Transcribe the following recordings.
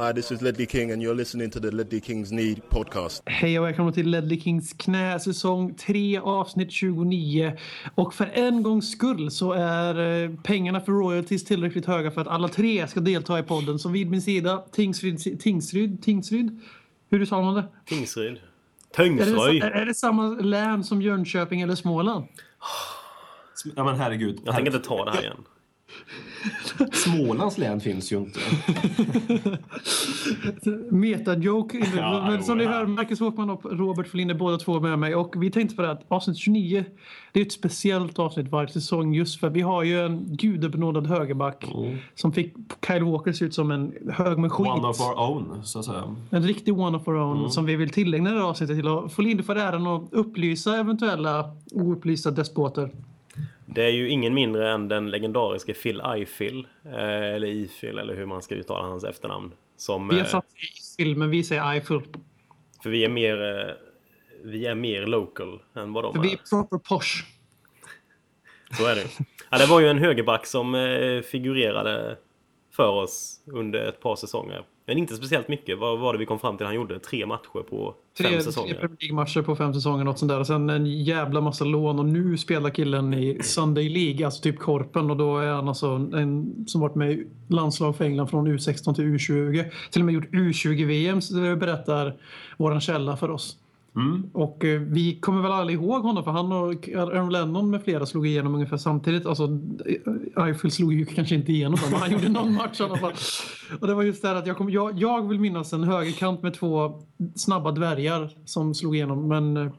Hi, this is Ledley King and you're listening to the Ledley Kings Need podcast. Hej och välkomna till Ledley Kings knä, säsong 3, avsnitt 29. Och för en gångs skull så är eh, pengarna för royalties tillräckligt höga för att alla tre ska delta i podden. Så vid min sida, Tingsryd, Tingsryd, Tingsryd? Hur sa man det? Tingsryd. Är det, Tingsryd. är det samma län som Jönköping eller Småland? Ja men herregud. Jag tänker inte ta det här igen. Smålands län finns ju inte. Meta-joke. Ja, Men som ni hör, Marcus Håkman och Robert Flin är båda två med mig. Och vi tänkte på det att avsnitt 29, det är ett speciellt avsnitt varje säsong just för vi har ju en gudabenådad högerback som fick Kyle Walker se ut som en hög med skit. One of our own, så att säga. En riktig one of our own som vi vill tillägna det här avsnittet till. Och Flin, du får äran att upplysa eventuella oupplysta despoter. Det är ju ingen mindre än den legendariske Phil Ifill. Eh, eller Ifil eller hur man ska uttala hans efternamn. Som, Vi har eh, satt i filmen, vi säger Eiffel. för vi är mer... Eh, vi är mer local än vad de För vi är. är proper posh. Så är det. Ja, det var ju en högerback som figurerade för oss under ett par säsonger. Men inte speciellt mycket. Vad var det vi kom fram till han gjorde? Tre matcher på fem Tre, tre säsonger. Premier League-matcher på fem säsonger. Något sånt där. Och sen en jävla massa lån. Och nu spelar killen i Sunday League, alltså typ Korpen. Och då är han alltså en som varit med i landslag för England från U16 till U20. Till och med gjort U20-VM, så det berättar våran källa för oss. Mm. Och eh, vi kommer väl alla ihåg honom för han och Aaron Lennon med flera slog igenom ungefär samtidigt. Alltså eh, Eiffel slog ju kanske inte igenom men han gjorde någon match i alla fall. Och det var just det här att jag, kom, jag, jag vill minnas en högerkant med två snabba dvärgar som slog igenom men eh,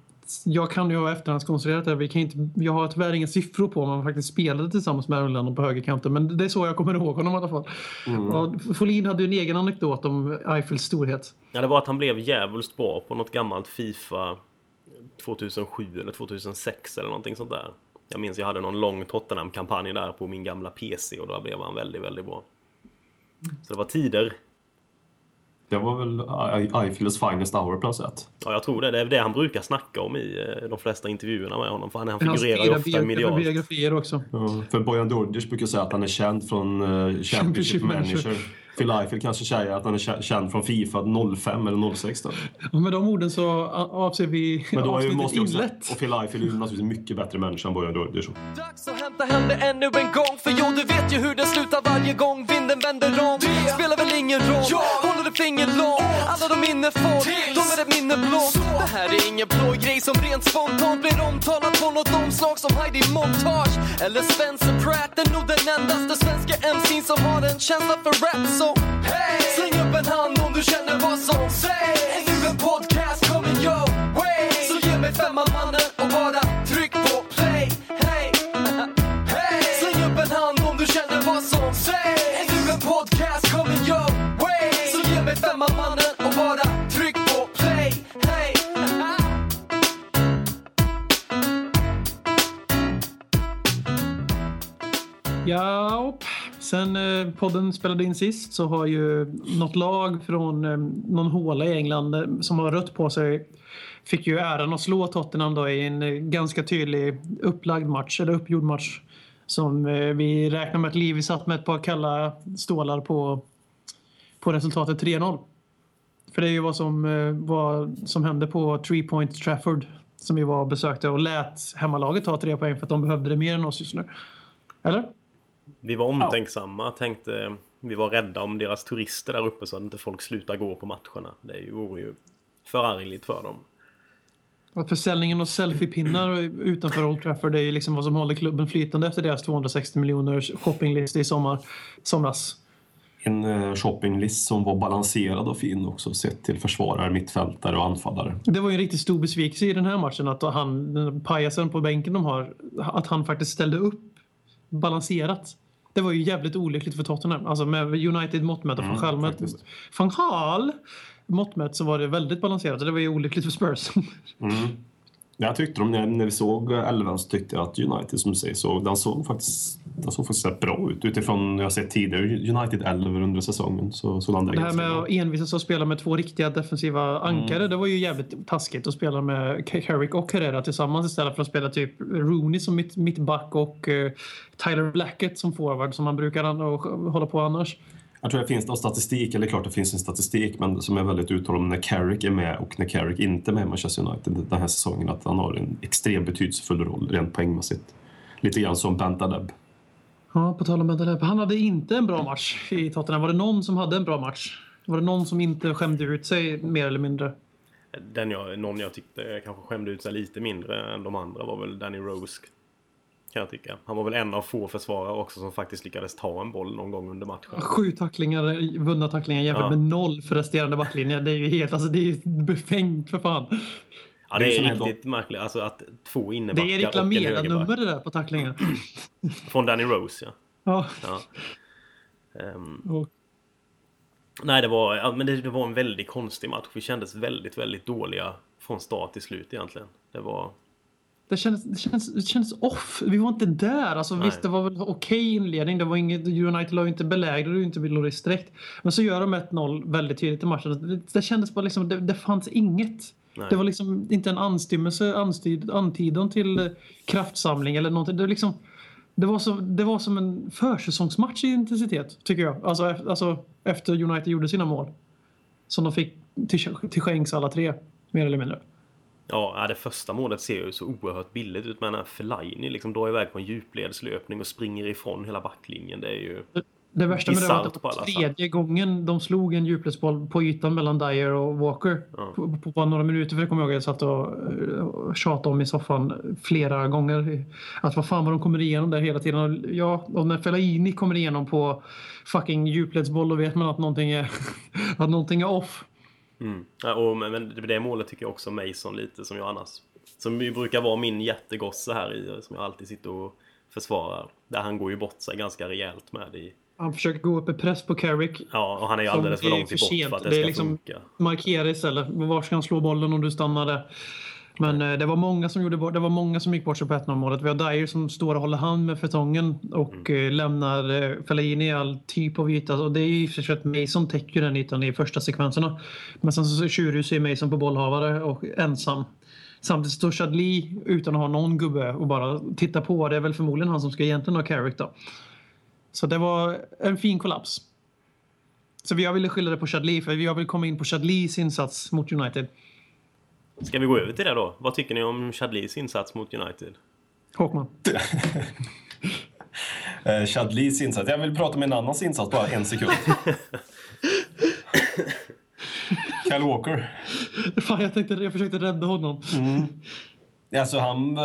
jag kan ju ha efterhandskonstruerat det. Vi kan inte, jag har tyvärr inga siffror på om han faktiskt spelade tillsammans med Aaron Lennon på högerkanten men det är så jag kommer ihåg honom i alla fall. Och Folin hade ju en egen anekdot om Eiffels storhet. Ja, det var att han blev jävligt bra på något gammalt Fifa 2007 eller 2006 eller någonting sånt där. Jag minns jag hade någon lång Tottenham-kampanj där på min gamla PC och då blev han väldigt, väldigt bra. Så det var tider. Det var väl Eiffels finest hour på något sätt. Ja, jag tror det. Det är det han brukar snacka om i eh, de flesta intervjuerna med honom. För han, han figurerar ju ofta medialt. biografier också. Ja, för Bojan Djordjic brukar säga att han är känd från uh, Championship Championship Manager. Phil Eiffel kanske säger att han är kä- känd från Fifa 05 eller 06 då. Och med de orden så avser vi Men då avsnittet måste inlett. och Phil Eiffel är ju naturligtvis en mycket bättre människa än Bojan Djordjic. Dags att hämta hem det ännu en gång För jo, du vet ju hur det slutar varje gång vinden vänder om. Spelar väl ingen roll, håller ett finger långt. Alla de minne får, de är ett minne blått Det här är ingen blå grej som rent spontant blir omtalat på något omslag som Heidi Montage. Eller Spencer Pratt, är nog den endaste svenska MC'n som har en känsla för rap Så hey! släng upp en hand om du känner vad som sägs Är nu en podcast coming your way Så ge mig femman mannen och bara tryck på play Hey! Hey! Släng upp en hand om du känner vad som sägs Är nu en podcast coming your way Så ge mig femman mannen och bara tryck på play Hey! Sen eh, podden spelade in sist så har ju något lag från eh, någon håla i England eh, som har rött på sig fick ju äran att slå Tottenham då i en ganska tydlig upplagd match, eller uppgjord match. Som vi räknar med att Livi satt med ett par kalla stålar på, på resultatet 3-0. För det är ju vad som, vad som hände på Three Point Trafford som vi var och besökte och lät hemmalaget ta tre poäng för att de behövde det mer än oss just nu. Eller? Vi var omtänksamma, tänkte vi var rädda om deras turister där uppe så att inte folk slutar gå på matcherna. Det är ju- vore ju förargligt för dem. Att försäljningen av selfiepinnar utanför Old Trafford är ju liksom vad som håller klubben flytande efter deras 260 miljoners shoppinglista i sommar, somras. En eh, shoppinglist som var balanserad och fin också sett till försvarare, mittfältare och anfallare. Det var ju en riktigt stor besvikelse i den här matchen att han, den pajasen på bänken de har, att han faktiskt ställde upp balanserat. Det var ju jävligt olyckligt för Tottenham. Alltså med United måttmätt och Mm, van Gaal van Gaal måttmätt så var det väldigt balanserat. Det var ju olyckligt för Spurs. Jag tyckte de, när, när vi såg elvan så tyckte jag att United som du säger så, den såg faktiskt, den såg faktiskt bra ut utifrån jag sett tidigare United 11 under säsongen. Så, så Det här med att envisas och spela med två riktiga defensiva ankare, det var ju jävligt taskigt att spela med Carrick och Herrera tillsammans istället för att spela typ Rooney som mitt, mittback och eh, Tyler Blackett som forward som man brukar hålla på annars. Jag tror det finns någon statistik, eller klart det finns en statistik, men som är väldigt uttalad när Carrick är med och när Carrick inte är med i Manchester United den här säsongen, att han har en extremt betydelsefull roll rent poängmässigt. Lite grann som Bentaleb. Ja, på tal om Bentaleb. Han hade inte en bra match i Tottenham. Var det någon som hade en bra match? Var det någon som inte skämde ut sig mer eller mindre? Den jag, någon jag tyckte kanske skämde ut sig lite mindre än de andra var väl Danny Rose. Kan jag tycka. Han var väl en av få försvarare också som faktiskt lyckades ta en boll någon gång under matchen. Sju tacklingar, vunna tacklingar jämfört Ja. med noll för resterande backlinje. Det är ju helt, alltså det är ju befängt för fan. Ja, Det är det är riktigt märkligt. Alltså att två Det innebackar är en högerback. Lamela-nummer det där på tacklingen. Från Danny Rose, ja. Ja. ja. Ehm, Och, nej, det var, ja, men det, det var en väldigt konstig match. Vi kändes väldigt, väldigt dåliga från start till slut egentligen. Det var... det, kändes, det, kändes, det kändes off. Vi var inte där. Alltså, Nej. visst, det var väl okej inledning. Det var inget, United ju inte belägrade ju inte Loris direkt. Men så gör de 1-0 väldigt tydligt i matchen. Det, det kändes bara liksom, det, det fanns inget. Nej. Det var liksom inte en anstymmelse, anstid, antydan till eh, kraftsamling eller någonting. Det var liksom... Det var, så, det var som en försäsongsmatch i intensitet, tycker jag. Alltså, efter, alltså, efter United gjorde sina mål. Som de fick till, till skänks alla tre, mer eller mindre. Ja, det första målet ser ju så oerhört billigt ut. Men när Fellaini liksom drar iväg på en djupledslöpning och springer ifrån hela backlinjen. Det är ju... Det värsta med det var att det var tredje gången de slog en djupledsboll på ytan mellan Dyer och Walker. Ja. På, på bara några minuter, för det kommer jag ihåg jag satt och tjatade om i soffan flera gånger. Att vad fan vad de kommer igenom där hela tiden. Och Ja, och när Fellaini kommer igenom på fucking djupledsboll då vet man att någonting är, att någonting är off. Mm. Ja, och, men, det målet tycker jag också Mason lite som jag annars. Som ju brukar vara min jättegosse här i, som jag alltid sitter och försvarar. Där han går ju bort sig ganska rejält med i. Han försöker gå upp i press på Carrick. Ja, och han är ju alldeles för långt för bort för att det, Det är ska liksom- funka. markera istället. Var ska han slå bollen om du stannade? Men eh, det var många som gjorde bort, det var många som gick bort sig på 1 målet. Vi har Dyer som står och håller hand med fetongen och eh, lämnar eh, Fellaini i all typ av yta. Och det är ju för sig att Mason täcker den ytan i första sekvenserna. Men sen så tjurrusar ju Mason på bollhavare och ensam. Samtidigt står Chadli utan att ha någon gubbe och bara titta på. Det är väl förmodligen han som ska egentligen ha Carrick då. Så det var en fin kollaps. Så jag ville skylla det på Chadli för jag vill komma in på Chadlis insats mot United. Ska vi gå över till det då? Vad tycker ni om Chadlis insats mot United? Håkman. Eh, Chadlis insats. Jag vill prata om en annans insats, bara en sekund. Kyle Walker. Fan, jag, tänkte, jag försökte rädda honom. Alltså han eh,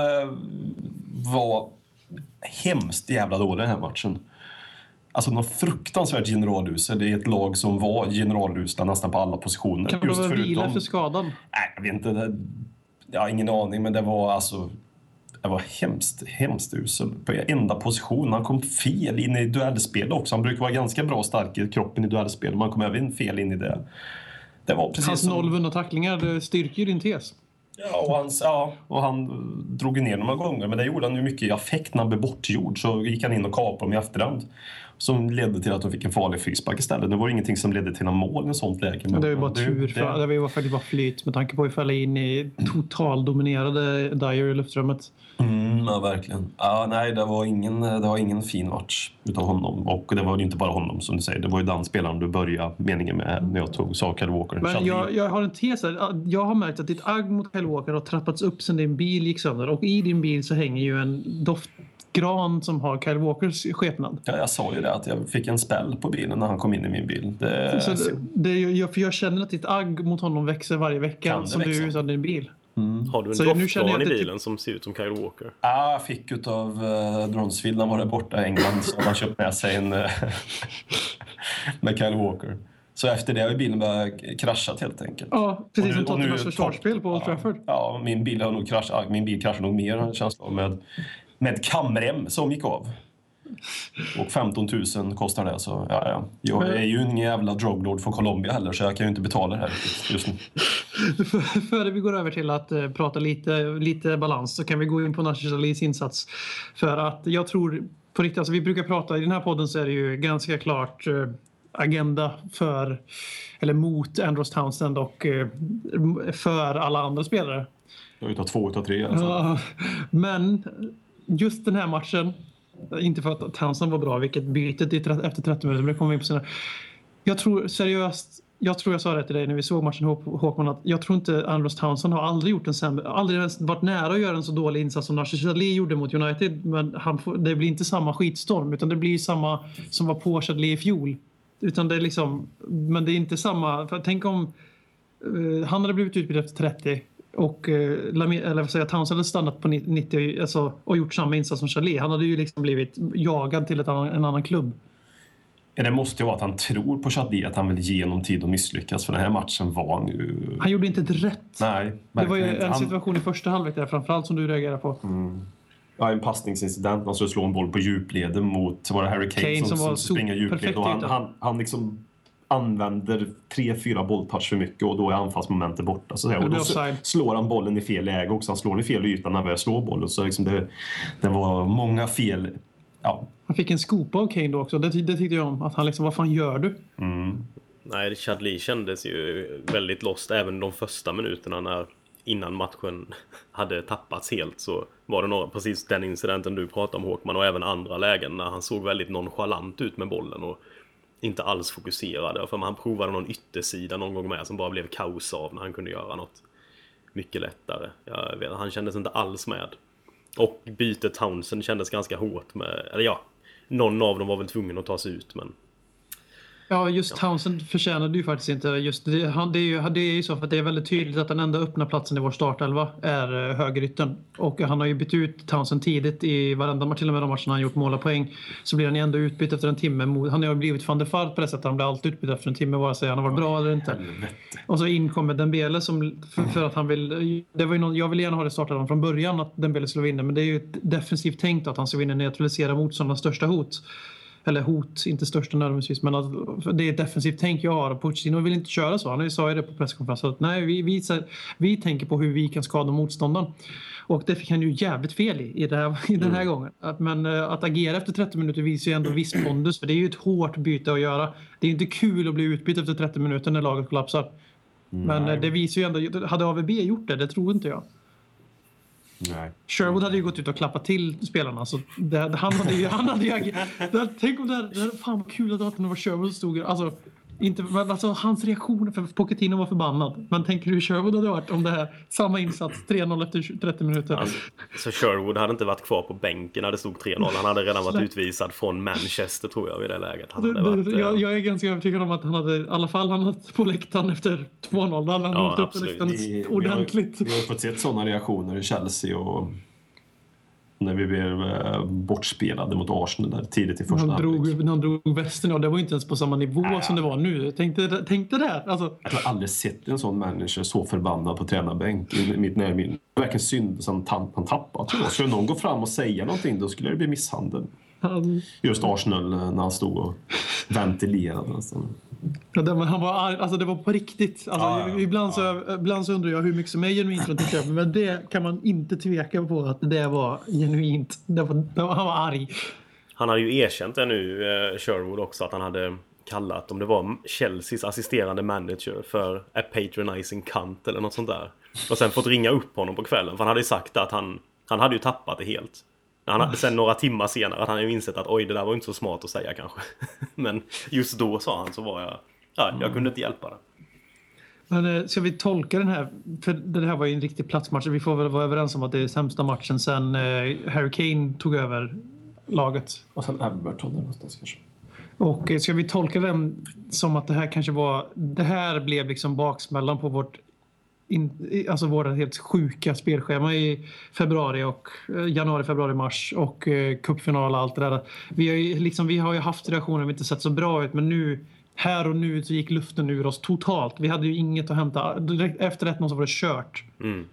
var hemskt jävla dålig den här matchen. Alltså något fruktansvärt generalusel i ett lag som var generalusla nästan på alla positioner. Kan det vara vila efter skadan? Nej, jag vet inte. Det, jag har ingen aning, men det var alltså... Det var hemskt, hemskt usel på enda position. Han kom fel in i duellspel också. Han brukar vara ganska bra stark i kroppen i duellspel, men han kom även fel in i det. Det var precis Hans som... noll vunna tacklingar det styrker ju din tes. Ja, och, hans, ja, och han drog ner några gånger, men det gjorde han ju mycket i affekt när han blev bortgjord. Så gick han in och kapade dem i efterhand. Som ledde till att de fick en farlig frispark istället. Det var ingenting som ledde till några mål i ett sånt läge. Men det är ju bara det- tur. det- För, det var ju faktiskt bara flyt med tanke på hur fälla in i totaldominerade Dyer i luftrummet. Mm, ja, verkligen. Ja, nej, det var, ingen, det var ingen fin match utav honom. Och det var ju inte bara honom, som du säger. Det var ju den spelaren du började meningen med när jag tog Kyle Walker. Men jag, jag har en tes här. Jag har märkt att ditt agg mot Kyle Walker har trappats upp sen din bil gick sönder. Och i din bil så hänger ju en doftgran som har Kyle Walkers skepnad. Ja, jag sa ju det, att jag fick en spell på bilen när han kom in i min bil. Det, Så det, det, jag, för jag känner att ditt agg mot honom växer varje Kan vecka det som du växa? är utan din bil. Har du en Så nu känner jag doftgran i bilen som ser ut som Kyle Walker? Ja, jag fick utav uh, Dronsfield när han var där borta i England. Så han köpt med sig en eh, med Kyle Walker. Så efter det har bilen börjat kraschat helt enkelt. Ja, precis Och som Tottenhams försvarsspel på Old Trafford. Ja, min bil har nog kraschat. ja, Min bil kraschade nog mer har jag en känsla av, med, med kamrem som gick av. Och 15 000 kostar det. Så, ja, ja. Jag är ju ingen jävla droglord från Colombia heller så jag kan ju inte betala det här just nu. För- Före vi går över till att eh, prata lite, lite balans så kan vi gå in på Nasser Salis insats. För att jag tror på riktigt, alltså vi brukar prata i den här podden så är det ju ganska klart eh, agenda för eller mot Andros Townsend och eh, för alla andra spelare. Jag utav två utav tre i alla fall. Ja, men just den här matchen, inte för att Townsend var bra, vilket bytet efter 30 minuter, men det kommer vi in på senare. Jag tror seriöst, jag tror jag sa det till dig när vi såg matchen Håkman att jag tror inte Andros Townsend har aldrig gjort en sämre, aldrig ens varit nära att göra en så dålig insats som Nasser Chadli gjorde mot United. Men han får, det blir inte samma skitstorm utan det blir samma som var på Chadli i fjol. Utan det är liksom, men det är inte samma, för tänk om eh, han hade blivit utbytt efter 30 och Lamé, eller vad säger Townsend hade stannat på 90 alltså, och gjort samma insats som Chadli. Han hade ju liksom blivit jagad till ett annan, en annan klubb. Det måste ju vara att han tror på Chadli, att han vill ge honom tid att misslyckas. För den här matchen var nu... Han gjorde inte ett rätt. Nej, Det var ju en Han- situation i första halvlek där framförallt som du reagerade på. Ja, en passningsincident. Han skulle slå en boll på djupleden mot var det Harry Kane, Kane som, som som springer djupled. Och han, han, han liksom använder tre, fyra bolltouch för mycket och då är anfallsmomentet borta. Så och då slår han bollen i fel läge också. Han slår den i fel yta när han börjar slå bollen. Så liksom det, det var många fel. Ja, Han fick en skopa av Kane då också. Det, det tyckte jag om. Att han liksom, vad fan gör du? Nej, Chadli kändes ju väldigt lost även de första minuterna när innan matchen hade tappats helt så var det några, precis den incidenten du pratade om Håkman och även andra lägen när han såg väldigt nonchalant ut med bollen och inte alls fokuserade, För han provade någon yttersida någon gång med som bara blev kaos av när han kunde göra något mycket lättare. Jag vet, han kändes inte alls med. Och bytet Townsend kändes ganska hårt med, eller ja, någon av dem var väl tvungen att ta sig ut men Ja, just Townsend förtjänade ju faktiskt inte just det. Han, det, är ju, det är ju så för att det är väldigt tydligt att den enda öppna platsen i vår startelva är eh, högerytten. Och han har ju bytt ut Townsend tidigt i varenda match, till och med de matcherna han gjort mål och poäng. Så blir han ju ändå utbytt efter en timme. Han har ju blivit van der Fart på det sättet. Han blir alltid utbytt efter en timme vare sig han har varit bra eller inte. Och så in kommer Dembele som för, för att han vill... Det var ju någon, jag vill gärna ha det startat från början att Dembele skulle vinna men det är ju ett defensivt tänkt att han ska vinna neutralisera motståndarnas största hot. Eller hot, inte största nödvändigtvis, men att det är ett defensivt tänk jag har. Pochettino vill inte köra så. Han sa ju det på presskonferensen. Att nej, vi, vi, vi tänker på hur vi kan skada motståndaren. Och det fick han ju jävligt fel i, i, det här, i den här gången. Att, men eh, att agera efter 30 minuter visar ju ändå viss pondus. För det är ju ett hårt byte att göra. Det är inte kul att bli utbytt efter 30 minuter när laget kollapsar. Men eh, det visar ju ändå... Hade AVB gjort det? Det tror inte jag. Nej. Sherwood hade ju gått ut och klappat till spelarna. Så det, han hade ju... Han hade ju det, tänk om det här fan vad kul att det var Sherwood stod Alltså, inte, men alltså, hans reaktion, för Pochettino var förbannad. Men tänker du hur Sherwood hade varit om det här, samma insats, 3-0 efter 20 30 minuter. Alltså, så Sherwood hade inte varit kvar på bänken när det stod 3-0. Han hade redan varit utvisad från Manchester tror jag vid det läget. Han hade varit, eh, jag, jag är ganska övertygad om att han hade i alla fall hamnat på läktaren efter 2-0. Då hade han Ja, åkt upp på läktaren ordentligt. Vi har, vi har fått se sådana reaktioner i Chelsea och när vi blev eh, bortspelade mot Arsenal där tidigt i första Han drog, han drog västen och det var inte ens på samma nivå som det var nu. Tänk dig det. Alltså, Jag har aldrig sett en sån manager så förbannad på tränarbänk i mitt närminne. Det verkligen synd som han, jag. Skulle någon gå fram och säga någonting då skulle det bli misshandel. Han, Just Arsenal eh, när han stod och ventilerade. nästan. Ja, det, men han var arg. Alltså det var på riktigt. Alltså, Ja, ja, ibland, så, ibland så undrar jag hur mycket som är genuint från köpet. Men det kan man inte tveka på att det var genuint. Det var, det var, han var arg. Han hade ju erkänt det nu, eh, Sherwood också, att han hade kallat, om det var Chelseas assisterande manager för a patronizing cunt eller något sånt där. Och sen fått ringa upp honom på kvällen, för han hade ju sagt att han, han hade ju tappat det helt. Han hade, sen några timmar senare att han hade ju insett att oj, det där var inte så smart att säga kanske. Men just då sa han så var jag, ja, jag kunde inte hjälpa det. Men eh, ska vi tolka den här? För det här var ju en riktig platsmatch. Vi får väl vara överens om att det är sämsta matchen sen eh, Harry Kane tog över laget. Och sen Everton någonstans kanske. Och eh, ska vi tolka den som att det här kanske var... Det här blev liksom baksmällan på vårt in, alltså våra helt sjuka spelschema i februari och eh, januari, februari, mars och eh, cupfinal och allt det där. Vi har ju, liksom, vi har ju haft reaktioner vi inte sett så bra ut men nu här och nu så gick luften ur oss totalt. Vi hade ju inget att hämta. Direkt efter 1-0 så var det kört. Mm.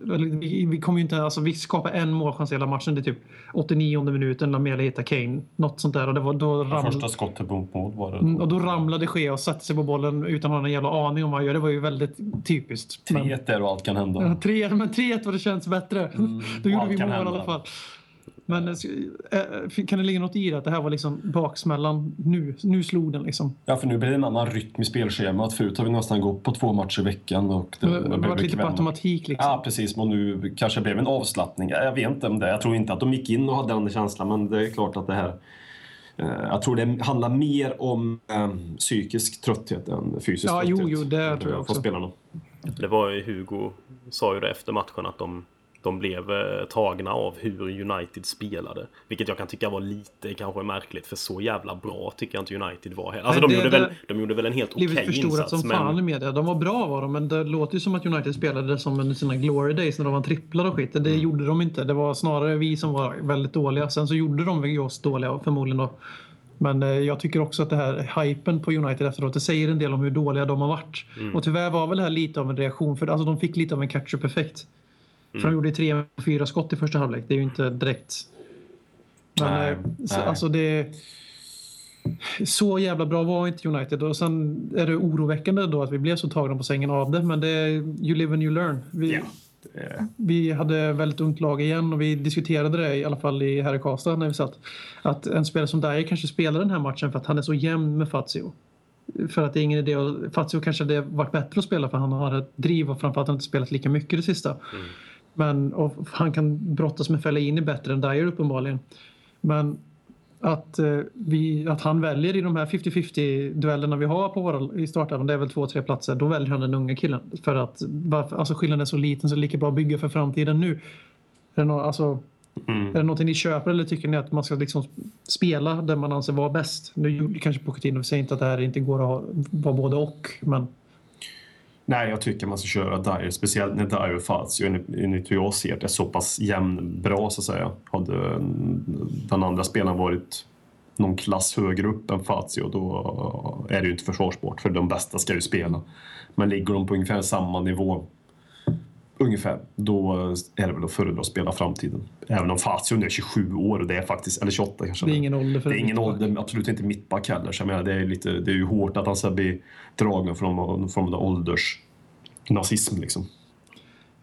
Vi, vi kommer ju inte, alltså vi skapade en målchans hela matchen. Det är typ 89 minuten Mele hittar Kane. Något sånt där. Och, det var, då ramlade, första skottet mot mål var det. Mm, och då ramlade Ske och satte sig på bollen utan att ha en jävla aning om vad han gör. Det var ju väldigt typiskt. Men- 3-1 där och allt kan hända. Ja, tre, men 3-1 var det känns bättre. Då gjorde vi mål i alla fall. Men eh, eh, kan det ligga något i det? Att det här var liksom baksmällan nu? Nu slog den liksom. Ja, för nu blir det en annan rytm i spelschemat. Förut har vi nästan gått på två matcher i veckan. Och det, Det det var blev lite på automatik liksom. Ja, precis. Och nu kanske det blev en avslappning. Jag vet inte om det. Jag tror inte att de gick in och hade den känslan, men det är klart att det här Eh, jag tror det handlar mer om eh, psykisk trötthet än fysisk Ja, trötthet. jo, jo, det tror jag också. spelarna. Det var ju Hugo sa ju det efter matchen att de, de blev eh, tagna av hur United spelade. Vilket jag kan tycka var lite kanske märkligt för så jävla bra tycker jag inte United var heller. Alltså de, gjorde väl, de gjorde väl en helt okej förstorat insats. som fan i Men media. De var bra var de, men det låter ju som att United spelade som under sina glory days när de var tripplar och skit. Det Mm. gjorde de inte. Det var snarare vi som var väldigt dåliga. Sen så gjorde de ju oss dåliga förmodligen då. Men eh, jag tycker också att det här hypen på United efteråt, det säger en del om hur dåliga de har varit. Mm. Och tyvärr var väl det här lite av en reaktion, för alltså, de fick lite av en catch-up-effekt. För Mm. de gjorde tre, fyra skott i första halvlek. Det är ju inte direkt... Men Nej, eh, så, nej. alltså det... Så jävla bra var inte United och sen är det oroväckande då att vi blev så tagna på sängen av det. Men det är you live and you learn. Vi, Ja. Eh, vi hade väldigt ungt lag igen och vi diskuterade det i alla fall i här i Karlstad när vi satt. Att en spelare som Dyer kanske spelar den här matchen för att han är så jämn med Fazio. För att det är ingen idé att, Fazio kanske hade varit bättre att spela för han har ett driv och framförallt inte spelat lika mycket det sista. Men och han kan brottas med Fellaini bättre än Dyer uppenbarligen. Men att, eh, vi, att han väljer i de här 50-50 duellerna vi har på våra, i startelvan, det är väl två, tre platser, då väljer han den unga killen. För att varför, alltså skillnaden är så liten så det är lika bra att bygga för framtiden nu. Är det, nå, alltså, Mm. är det någonting ni köper eller tycker ni att man ska liksom spela där man anser vara bäst? Nu kanske Pochettino, säger inte att det här inte går att ha, vara både och, men Nej, jag tycker man ska köra Dyer, speciellt när Dyer och Fazio, enligt- hur jag ser det, är så pass jämnbra så att säga. Hade eh, den andra spelaren varit någon klass högre upp än Fazio då eh, är det ju inte försvarsbart för de bästa ska ju spela. Men ligger de på ungefär samma nivå ungefär, då är det väl att föredra att spela framtiden. Även om Fazio nu är 27 år och det är faktiskt, eller 28 kanske. det är ingen ålder för Det är en ingen ålder, absolut inte mittback heller. Så jag menar, det, är lite, det är ju hårt att han ska bli dragen från någon form av ålders nazism liksom.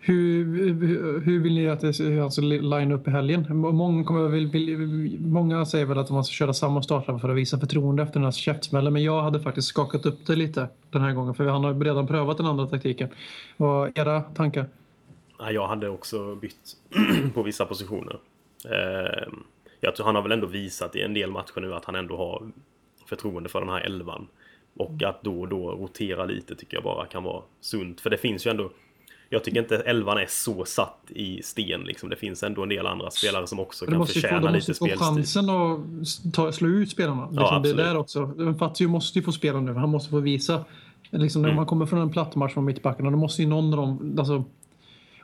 Hur, hur, hur vill ni att det ska alltså, line upp i helgen? Många, kommer, vill, vill, många säger väl att man ska köra samma startelva för att visa förtroende efter den här käftsmällen. Men jag hade faktiskt skakat upp det lite den här gången. För han har redan prövat den andra taktiken. Vad era tankar? Ja, jag hade också bytt på vissa positioner. Eh, jag tror han har väl ändå visat i en del matcher nu att han ändå har förtroende för den här elvan. Och att då och då rotera lite tycker jag bara kan vara sunt. För det finns ju ändå jag tycker inte elvan är så satt i sten liksom. Det finns ändå en del andra spelare som också kan ju få, förtjäna de måste lite få spelstil. chansen att ta, slå ut spelarna. Liksom, det är absolut. där också. Fazio måste ju få spela nu. Han måste få visa. Liksom, när Mm. man kommer från en platt match från mittbackarna då måste ju någon av dem... Alltså,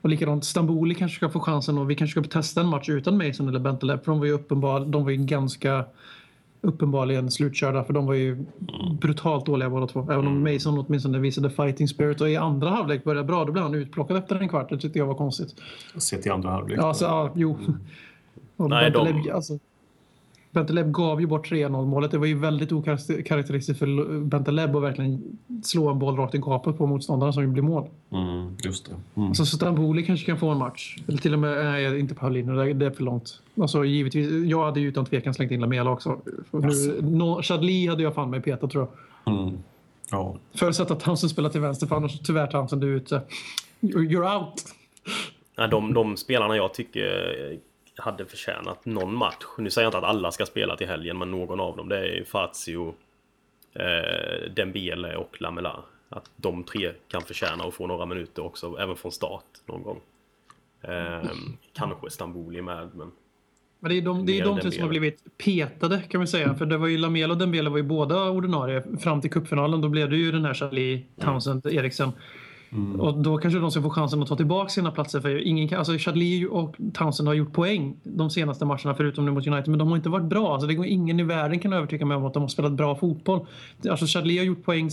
och likadant, Stamboli kanske ska få chansen och vi kanske ska testa en match utan Mason eller Bentaleb. För de var ju uppenbar, de var ju ganska uppenbarligen slutkörda för de var ju brutalt dåliga båda två. Även om Mason åtminstone visade fighting spirit och i andra halvlek började bra. Då blev han utplockad efter en kvart. Det tyckte jag var konstigt. Sett i andra halvlek. Ja, alltså, ja jo. Och Nej, de- Bentaleb, alltså, Bentaleb gav ju bort 3-0 målet. Det var ju väldigt okaraktäristiskt för Bentaleb att verkligen slå en boll rakt i gapet på motståndaren som ju blir mål. Mm, just det. Mm. Så Stamboli kanske kan få en match. Eller till och med, nej inte Paulino, det är- för långt. Alltså givetvis, jag hade ju utan tvekan slängt in Lamela också. No, Chadli hade jag fan med petat tror jag. Mm. Ja. Förutsatt att Townsend spelar till vänster, för annars tyvärr Townsend, du är ute. You're out! Ja, de, de spelarna jag tycker hade förtjänat någon match. Nu säger jag inte att alla ska spela till helgen, men någon av dem. Det är Fazio, eh, Dembele och Lamela. Att de tre kan förtjäna att få några minuter också, även från start någon gång. Eh, kanske Stamboli med, men... Men det är de, det är de tre som har blivit petade kan man säga. För det var ju Lamela och Dembele var ju båda ordinarie fram till cupfinalen. Då blev det ju den här Charlie Townsend, Eriksen. Mm. Och då kanske de ska få chansen att ta tillbaka sina platser. För ingen kan, alltså Chadli och Townsend har gjort poäng de senaste matcherna förutom nu mot United. Men de har inte varit bra. Alltså det går ingen i världen kan övertyga mig om att de har spelat bra fotboll. Alltså Chadli har gjort poäng.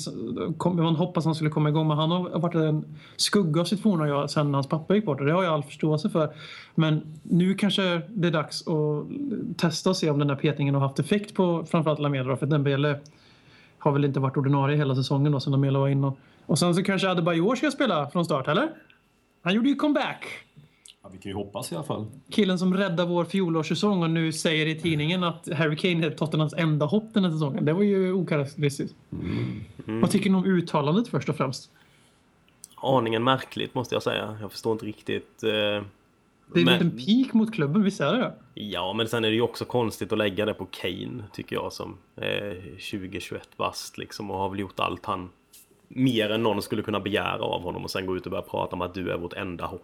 kom- Man hoppas han skulle komma igång. Men han har varit en skugga av sitt forna jag sen hans pappa gick bort. Och det har jag all förståelse för. Men nu kanske det är dags att testa och se om den här petningen har haft effekt på framförallt Lamela. För Dembele har väl inte varit ordinarie hela säsongen då sen Lamela var inne. Och sen så kanske Adebayor ska spela från start, eller? Han gjorde ju comeback. ja, vi kan ju hoppas i alla fall. Killen som räddade vår fjolårssäsong och nu säger i tidningen att Harry Kane är Tottenhams enda hopp den här säsongen. Det var ju okaraktäristiskt. Vad tycker ni om uttalandet först och främst? Aningen märkligt måste jag säga. Jag förstår inte riktigt... Eh, Det är en Men- liten pik mot klubben, visst är det det? Ja, men sen är det ju också konstigt att lägga det på Kane, tycker jag, som är 20-21 bast liksom och har väl gjort allt han mer än någon skulle kunna begära av honom och sen gå ut och börja prata om att du är vårt enda hopp.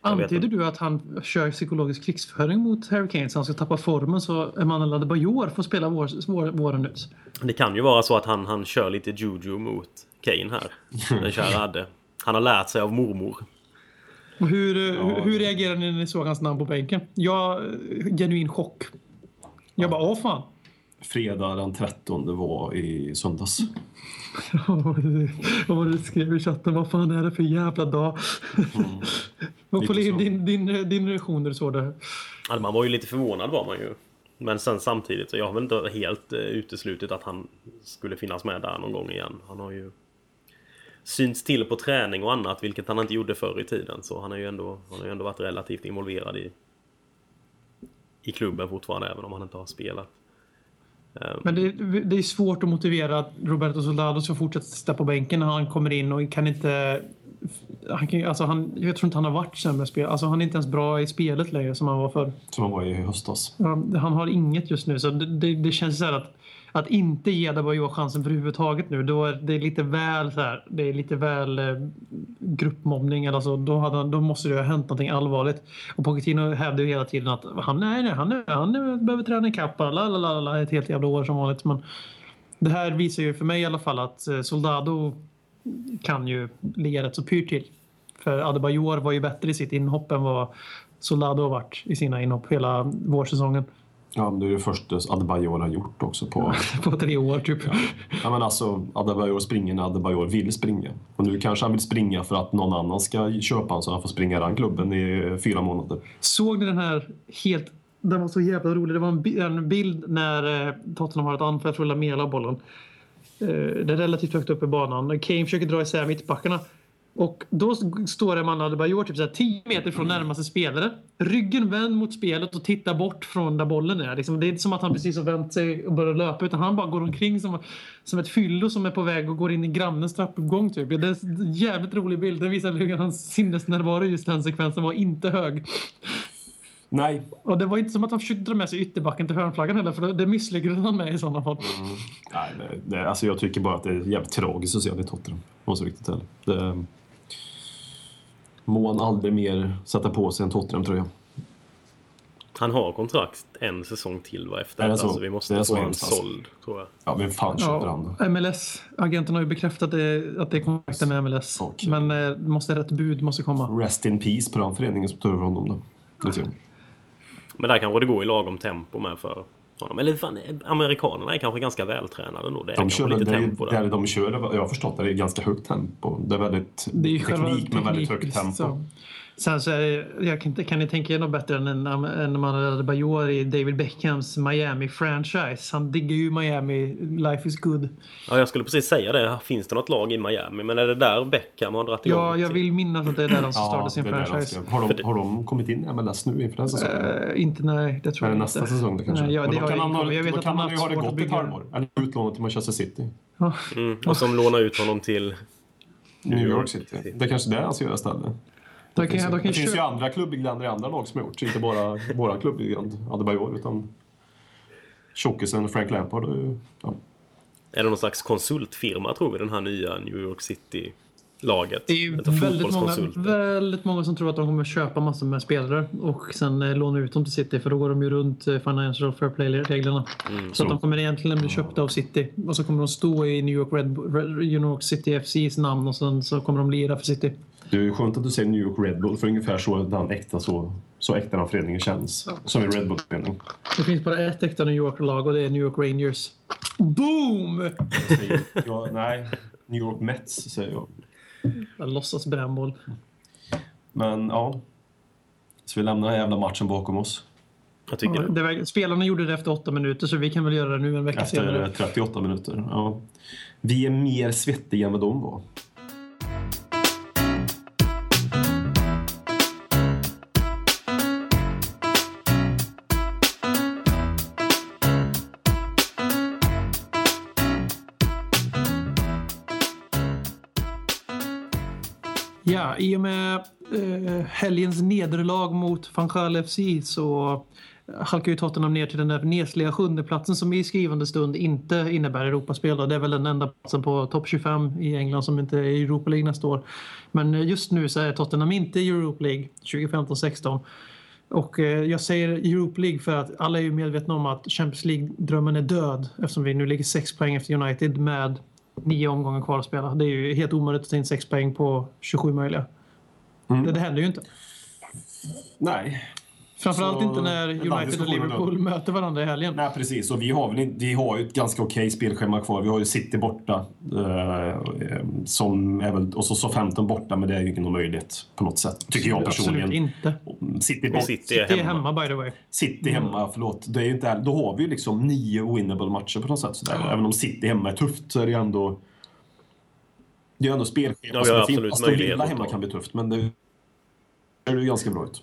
Antyder du att han kör psykologisk krigsföring mot Harry Kane så han ska tappa formen så Emanuel Adebayor får spela vår, vår, våren ut? Det kan ju vara så att han, han kör lite juju mot Kane här. Den kära Adde. Han har lärt sig av mormor. Och hur, eh, hur, hur reagerade ni när ni såg hans namn på bänken? Jag, eh, genuin chock. Jag bara, åh fan. Fredag den 13 var i söndags. Vad var det du skrev i chatten? Vad fan är det för jävla dag? Vad Pauline, så. din, din, din reaktion när du såg det? Ja, man var ju lite förvånad var man ju. Men sen samtidigt så jag har väl inte helt eh, uteslutit att han skulle finnas med där någon gång igen. Han har ju synts till på träning och annat, vilket han inte gjorde förr i tiden. Så han har ju ändå, han har ju ändå varit relativt involverad i, i klubben fortfarande, även om han inte har spelat. Men det, det är svårt att motivera att Roberto Soldado ska fortsätta sitta på bänken när han kommer in och kan inte... Han kan, alltså han, jag tror inte han har varit sämre spel. Alltså han är inte ens bra i spelet längre som han var förr. Som han var i höstas. Ja, Han har inget just nu. Så det, det, det känns så här att, att inte ge Adebayor chansen överhuvudtaget nu. Då är det lite väl så här, det är lite väl eh, gruppmobbning. Eller så, då, hade, då måste det ha hänt någonting allvarligt. Och Pochettino hävdar ju hela tiden att han, nej, nej, han, han behöver träna ikapp. Ett helt jävla år som vanligt. Men det här visar ju för mig i alla fall att eh, Soldado kan ju ligga rätt så pyrt till. För Adebayor var ju bättre i sitt inhopp än vad Soldado har varit i sina inhopp hela vårsäsongen. Ja, men det är det första Adebayor har gjort också på... På tre år typ. Ja, men alltså, Adebayor springer när Adebayor vill springa. Och nu kanske han vill springa för att någon annan ska köpa honom så han får springa i den klubben i fyra månader. Såg ni den här helt... Den var så jävla rolig. Det var en, en bild när eh, Tottenham har ett anfall. Jag tror Lamela bollen. Eh, det är relativt högt upp i banan. Kane försöker dra isär mittbackarna. Och då står Eman Adebayor typ så här 10 meter från närmaste spelare. Ryggen vänd mot spelet och tittar bort från där bollen är. Liksom, det är inte som att han precis har vänt sig och börjat löpa utan han bara går omkring som, som ett fyllo som är på väg och går in i grannens trappuppgång. Typ. Det är en jävligt rolig bild. Den visar hur hans sinnesnärvaro i just den sekvensen var inte hög. Nej, Och det var inte som att han försökte dra med sig ytterbacken till hörnflaggan heller, för det- misslyckades han med i sådana fall. Nej, det, det, alltså jag tycker bara att det är jävligt tragiskt att se honom i Tottenham. Måste jag riktigt ärlig. Må han aldrig mer sätta på sig en Tottenham-tröja. Han har kontrakt en säsong till va, efter Är det detta, så? så vi måste Det få så alltså. såld, tror jag. Ja, vem fan köper han då? Ja, MLS-agenten har ju bekräftat det, att det är kontrakten med MLS. Okej. Men eh, måste rätt bud måste komma. Rest in peace på den föreningen som tar över honom då. Men där kanske det går i lagom tempo med för honom. Eller fan, amerikanerna är kanske ganska vältränade nog. Det är De kör, lite det tempo det är, där. de kör, jag har förstått att det är ganska högt tempo. Det är väldigt Det är teknik men väldigt högt tempo. så. Sen så är det, jag kan, kan ni tänka er något bättre än en- än när man hade Bajor i David Beckhams Miami-franchise. Han diggar ju Miami, life is good. Ja, jag skulle precis säga det. Finns det något lag i Miami? Men är det där Beckham har dragit igång? Ja, jag vill minnas att det är där de ska starta Ja, sin är franchise. Har, de, har de kommit in i MLS nu inför den säsongen? Eh, inte, nej, det tror Är det jag nästa inte. säsong det kanske? Nej, ja, Men det då har kan jag han, ha- Jag vet då att kan han ju ha det gott ett halvår. Eller utlånat till Manchester City. Mm, och som lånar ut honom till... New York City. Det är kanske det han ska göra istället. De Det finns, kan, de det finns ju andra klubblegender i andra lag som har gjort Inte bara våra klubblegend Adebayor utan tjockisen Frank Lampard. Ja. Är det någon slags konsultfirma tror vi, den här nya New York City-laget? Det är ju väldigt många, väldigt många som tror att de kommer köpa massor med spelare och sen eh, låna ut dem till City för då går de ju runt eh, Financial Fair Play-reglerna. så att de kommer egentligen bli köpta av City och så kommer de stå i New York, Red, Red, New York City FCs namn och sen så kommer de lira för City. Det är skönt att du säger New York Red Bull för ungefär så den äkta så, så äkta den föreningen känns. Som en Red Bull-förening. Det finns bara ett äkta New York-lag och det är New York Rangers. Boom! Ja, nej, New York Mets säger jag. Jag låtsas brännboll. Men ja. Så vi lämnar den här jävla matchen bakom oss. Jag tycker det. Det var, spelarna gjorde det efter åtta minuter så vi kan väl göra det nu en vecka Efter senare. 38 minuter. Ja. Vi är mer svettiga än vad de var. Ja, i och med eh, helgens nederlag mot Fanchal FC så eh, halkar ju Tottenham ner till den där nesliga sjundeplatsen som i skrivande stund inte innebär Europaspel. Det är väl den enda platsen på topp 25 i England som inte är i Europa League nästa år. Men eh, just nu så är Tottenham inte i Europa League 2015-16. Och eh, jag säger Europa League för att alla är ju medvetna om att Champions League-drömmen är död eftersom vi nu ligger sex poäng efter United med nio omgångar kvar att spela. Det är ju helt omöjligt att ta in sex poäng på 27 möjliga. Mm. Det, det händer ju inte. Nej, Framförallt inte när United och Liverpool möter varandra i helgen. Nej, precis. Och vi har, väl, vi har ju ett ganska okej spelschema kvar. Vi har ju City borta. Eh, som är väl, och så Southampton borta, men det är ju ingen möjlighet på något sätt. Tycker jag personligen. Absolut inte. City, bort, City, är, City hemma. hemma. by the way. City mm. hemma, förlåt. Det är ju inte, då har vi ju liksom nio winnable matcher på något sätt. Sådär. Mm. Även om City hemma är tufft så är det ju ändå... Det är ju ändå spelschema ja, som är fint. Aston Villa hemma kan bli tufft, men det ser ju ganska bra ut.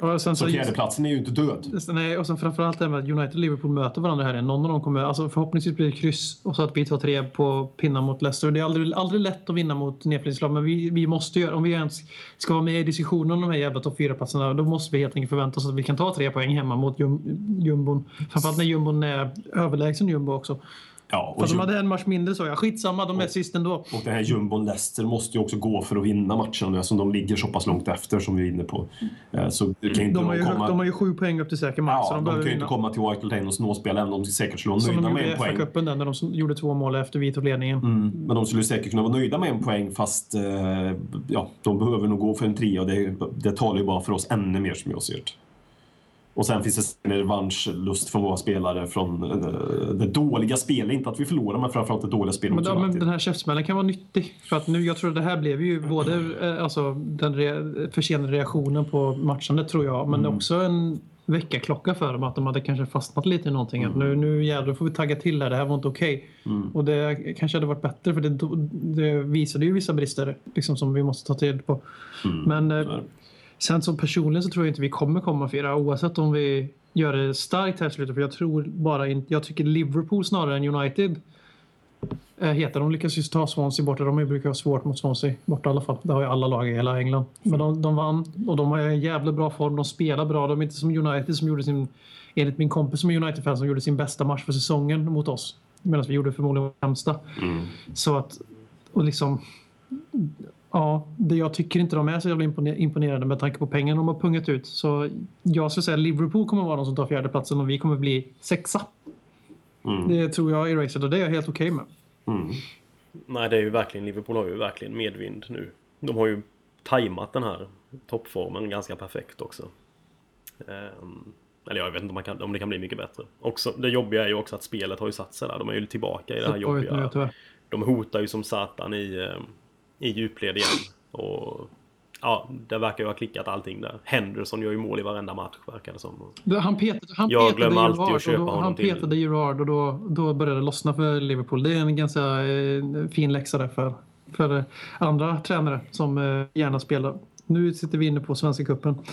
Och sen så, så fjärdeplatsen är ju inte död. Nej, och sen framförallt det här med att United och Liverpool möter varandra här. Någon av dem kommer, alltså förhoppningsvis blir det kryss och så att vi tar tre på pinnar mot Leicester. Det är aldrig, aldrig lätt att vinna mot nedflyttningslag men vi, vi måste göra, om vi ens ska vara med i diskussionen om de här jävla topp 4-platserna då måste vi helt enkelt förvänta oss att vi kan ta tre poäng hemma mot jum, jumbon. Framförallt när jumbon är överlägsen jumbo också. Ja, och För de hade en match mindre så ja. Skitsamma, de är och, sist ändå. Och den här jumbon Leicester måste ju också gå för att vinna matchen eftersom de ligger så pass långt efter som vi är inne på. Eh, så det kan inte de, har ju, komma... de har ju sju poäng upp till säker match. Ja, de, de kan ju inte komma till White Lane och småspela även om de säkert skulle vara nöjda med en poäng. Som de gjorde i när de gjorde två mål efter vi tog ledningen. Mm, men de skulle säkert kunna vara nöjda med en poäng fast eh, ja, de behöver nog gå för en trea och det, det talar ju bara för oss ännu mer som jag ser det. Och sen finns det en revanschlust från våra spelare från eh, det dåliga spelet. Inte att vi förlorar, men framförallt det dåliga spelet. Men, då, men den här käftsmällen kan vara nyttig. För att nu, jag tror att det här blev ju både eh, alltså, den re, försenade reaktionen på matchandet, tror jag, men mm. också en väckarklocka för dem. Att de hade kanske fastnat lite i någonting. Mm. Att nu, nu jävlar får vi tagga till här, det här var inte okej. Okay. Mm. Och det kanske hade varit bättre för det, det visade ju vissa brister liksom, som vi måste ta till på. Mm. Men eh, Sen som personligen så tror jag inte vi kommer komma fyra oavsett om vi gör det starkt här slutet. För jag tror bara inte, jag tycker Liverpool snarare än United eh, heter. De lyckas ju ta Swansea borta. De brukar ha svårt mot Swansea borta i alla fall. Det har ju alla lag i hela England. Men de, de vann och de har en jävla bra form. De spelar bra. De är inte som United som gjorde sin, enligt min kompis som är United-fan, som gjorde sin bästa match för säsongen mot oss. Medan vi gjorde förmodligen vår sämsta. Mm. Så att, och liksom Ja, det jag tycker inte de är så jävla imponerade med tanke på pengarna de har pungat ut. Så jag skulle säga att Liverpool kommer vara de som tar fjärdeplatsen och vi kommer bli sexa. Mm. Det tror jag är racet och det är jag helt okej okay med. Mm. Nej, det är ju verkligen, Liverpool har ju verkligen medvind nu. De har ju tajmat den här toppformen ganska perfekt också. Um, eller jag vet inte om, kan, om, det kan bli mycket bättre. Också, det jobbiga är ju också att spelet har ju satt sig där. De är ju tillbaka i det här jobbiga. De hotar ju som satan i um, i djupled igen. Och ja, det verkar ju ha klickat allting där. Henderson gör ju mål i varenda match verkar det som. Han petade, han jag glömmer alltid att köpa honom Han petade Gerard och då, då började det lossna för Liverpool. Det är en ganska eh, fin läxa där för, för andra tränare som eh, gärna spelar. Nu sitter vi inne på Svenska cupen.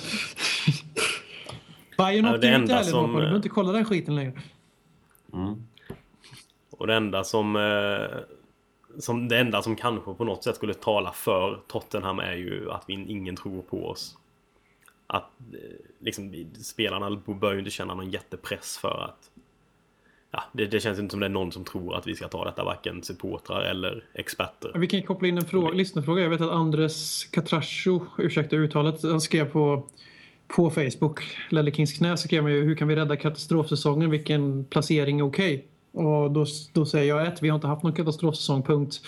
Bayern åkte ja, ut i som... Du behöver inte kolla den skiten längre. Mm. Och det enda som eh, som det enda som kanske på något sätt skulle tala för Tottenham är ju att vi, ingen tror på oss. Att eh, liksom, spelarna bör ju inte känna någon jättepress för att Ja, det, det, känns inte som det är någon som tror att vi ska ta detta, varken supportrar eller experter. Vi kan koppla in en fråga, lyssnarfråga. Jag vet att Andres Catraccio, ursäkta uttalet, han skrev på, på Facebook, Lelle Kings knä, skrev man ju hur kan vi rädda katastrofsäsongen, vilken placering är okej? Okay? Och då, då säger jag ett, vi har inte haft någon katastrofsäsong, punkt.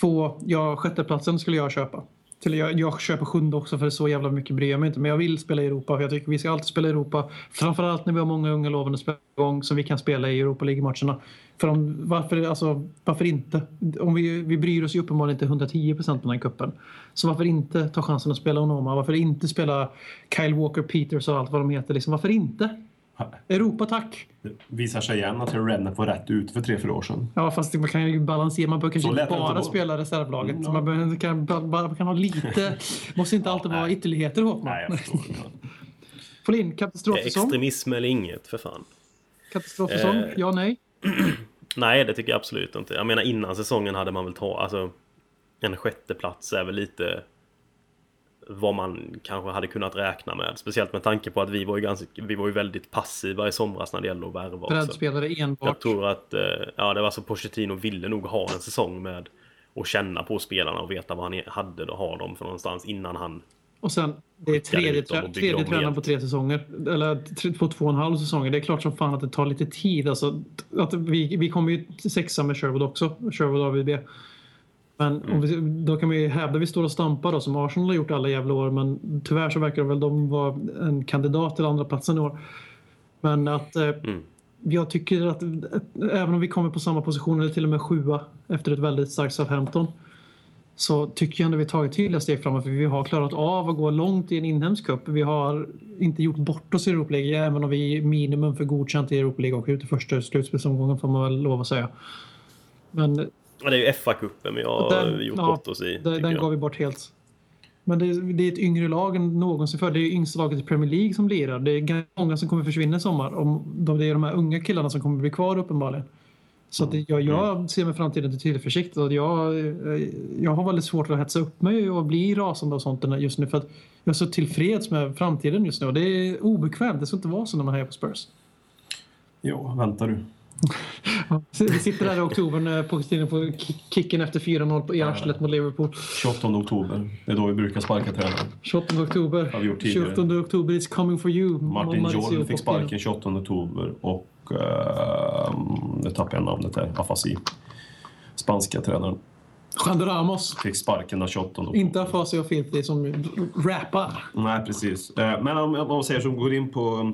Två, ja, sjätteplatsen skulle jag köpa. Till jag, jag köper sjunde också för så jävla mycket bryr jag mig inte. Men jag vill spela i Europa för jag tycker vi ska alltid spela i Europa. Framförallt när vi har många unga lovande spelare igång som vi kan spela i Europa League-matcherna. För om, varför, alltså, varför inte? Om vi, vi bryr oss ju uppenbarligen inte 110 procent på den här kuppen. Så varför inte ta chansen att spela Onoma? Varför inte spela Kyle Walker Peters och allt vad de heter? Liksom, varför inte? Europa tack! Det visar sig igen att Rednep var rätt ut för tre, fyra år sedan. Ja, fast man kan ju balansera. Man behöver kanske inte bara spela reservlaget. Mm, Man behöver, kan, bara, kan ha lite... måste inte alltid ja, vara ytterligheter, Håkman. Nej, jag förstår. Folin, katastrofsäsong? Extremism eller inget, för fan. Katastrofsäsong? Eh, ja, nej? nej, det tycker jag absolut inte. Jag menar, innan säsongen hade man väl ta... Alltså, en sjätte plats är väl lite vad man kanske hade kunnat räkna med. Speciellt med tanke på att vi var ju, ganska, vi var ju väldigt passiva i somras när det gällde att värva också. Breddspelare enbart. Jag tror att, eh, ja det var så Pochettino ville nog ha en säsong med att känna på spelarna och veta vad han hade att ha dem för någonstans innan han Och sen, det är tredje, och tredje tränaren på tre säsonger. Eller på två och en halv säsonger. Det är klart som fan att det tar lite tid. Alltså, att vi, vi kommer ju till sexa med Sherwood också. Sherwood AVB. Men om vi, då kan ju hävda vi står och stampar då, som Arsenal har gjort alla jävla år. Men tyvärr så verkar väl de vara en kandidat till andra platsen i år. Men att eh, jag tycker att även om vi kommer på samma position eller till och med sjua efter ett väldigt starkt Southampton så tycker jag ändå vi tagit tydliga steg framåt för vi har klarat av att gå långt i en inhemsk cup. Vi har inte gjort bort oss i Europa League även om vi är minimum för godkänt i Europa League och ut i första slutspelsomgången får man väl lov att säga. Men Ja, det är ju FA-cupen vi har Den- gjort ja, bort oss i. den, den gav vi bort helt. Men det, det är ett yngre lag än någonsin förr. Det är yngsta laget i Premier League som lirar. Det är ganska många som kommer försvinna i sommar. Om de, det är de här unga killarna som kommer bli kvar uppenbarligen. Så att jag, jag ser med framtiden till tillförsikt. Och jag, eh, jag har väldigt svårt att hetsa upp mig och bli rasande och sånt just nu. För att jag är så tillfreds med framtiden just nu. Och det är obekvämt. Det ska inte vara så när man hejar på Spurs. Ja, vänta du. Vi sitter där i oktober när Pochettino får ki- kicken efter 4-0 på- i arslet mot Liverpool. 28 oktober. Det är då vi brukar sparka tränaren. 28 oktober. Har vi gjort tidigare. 28 oktober, it's coming for you. Martin Jorl fick sparken 28 oktober och... Uh, nu tappade jag namnet här. Afasi. Spanska tränaren. Juan de Ramos. Fick sparken den 28 oktober. Inte Afasi och Filthy som rappar. Nej, precis. Eh, Men om man säger som går in på eh,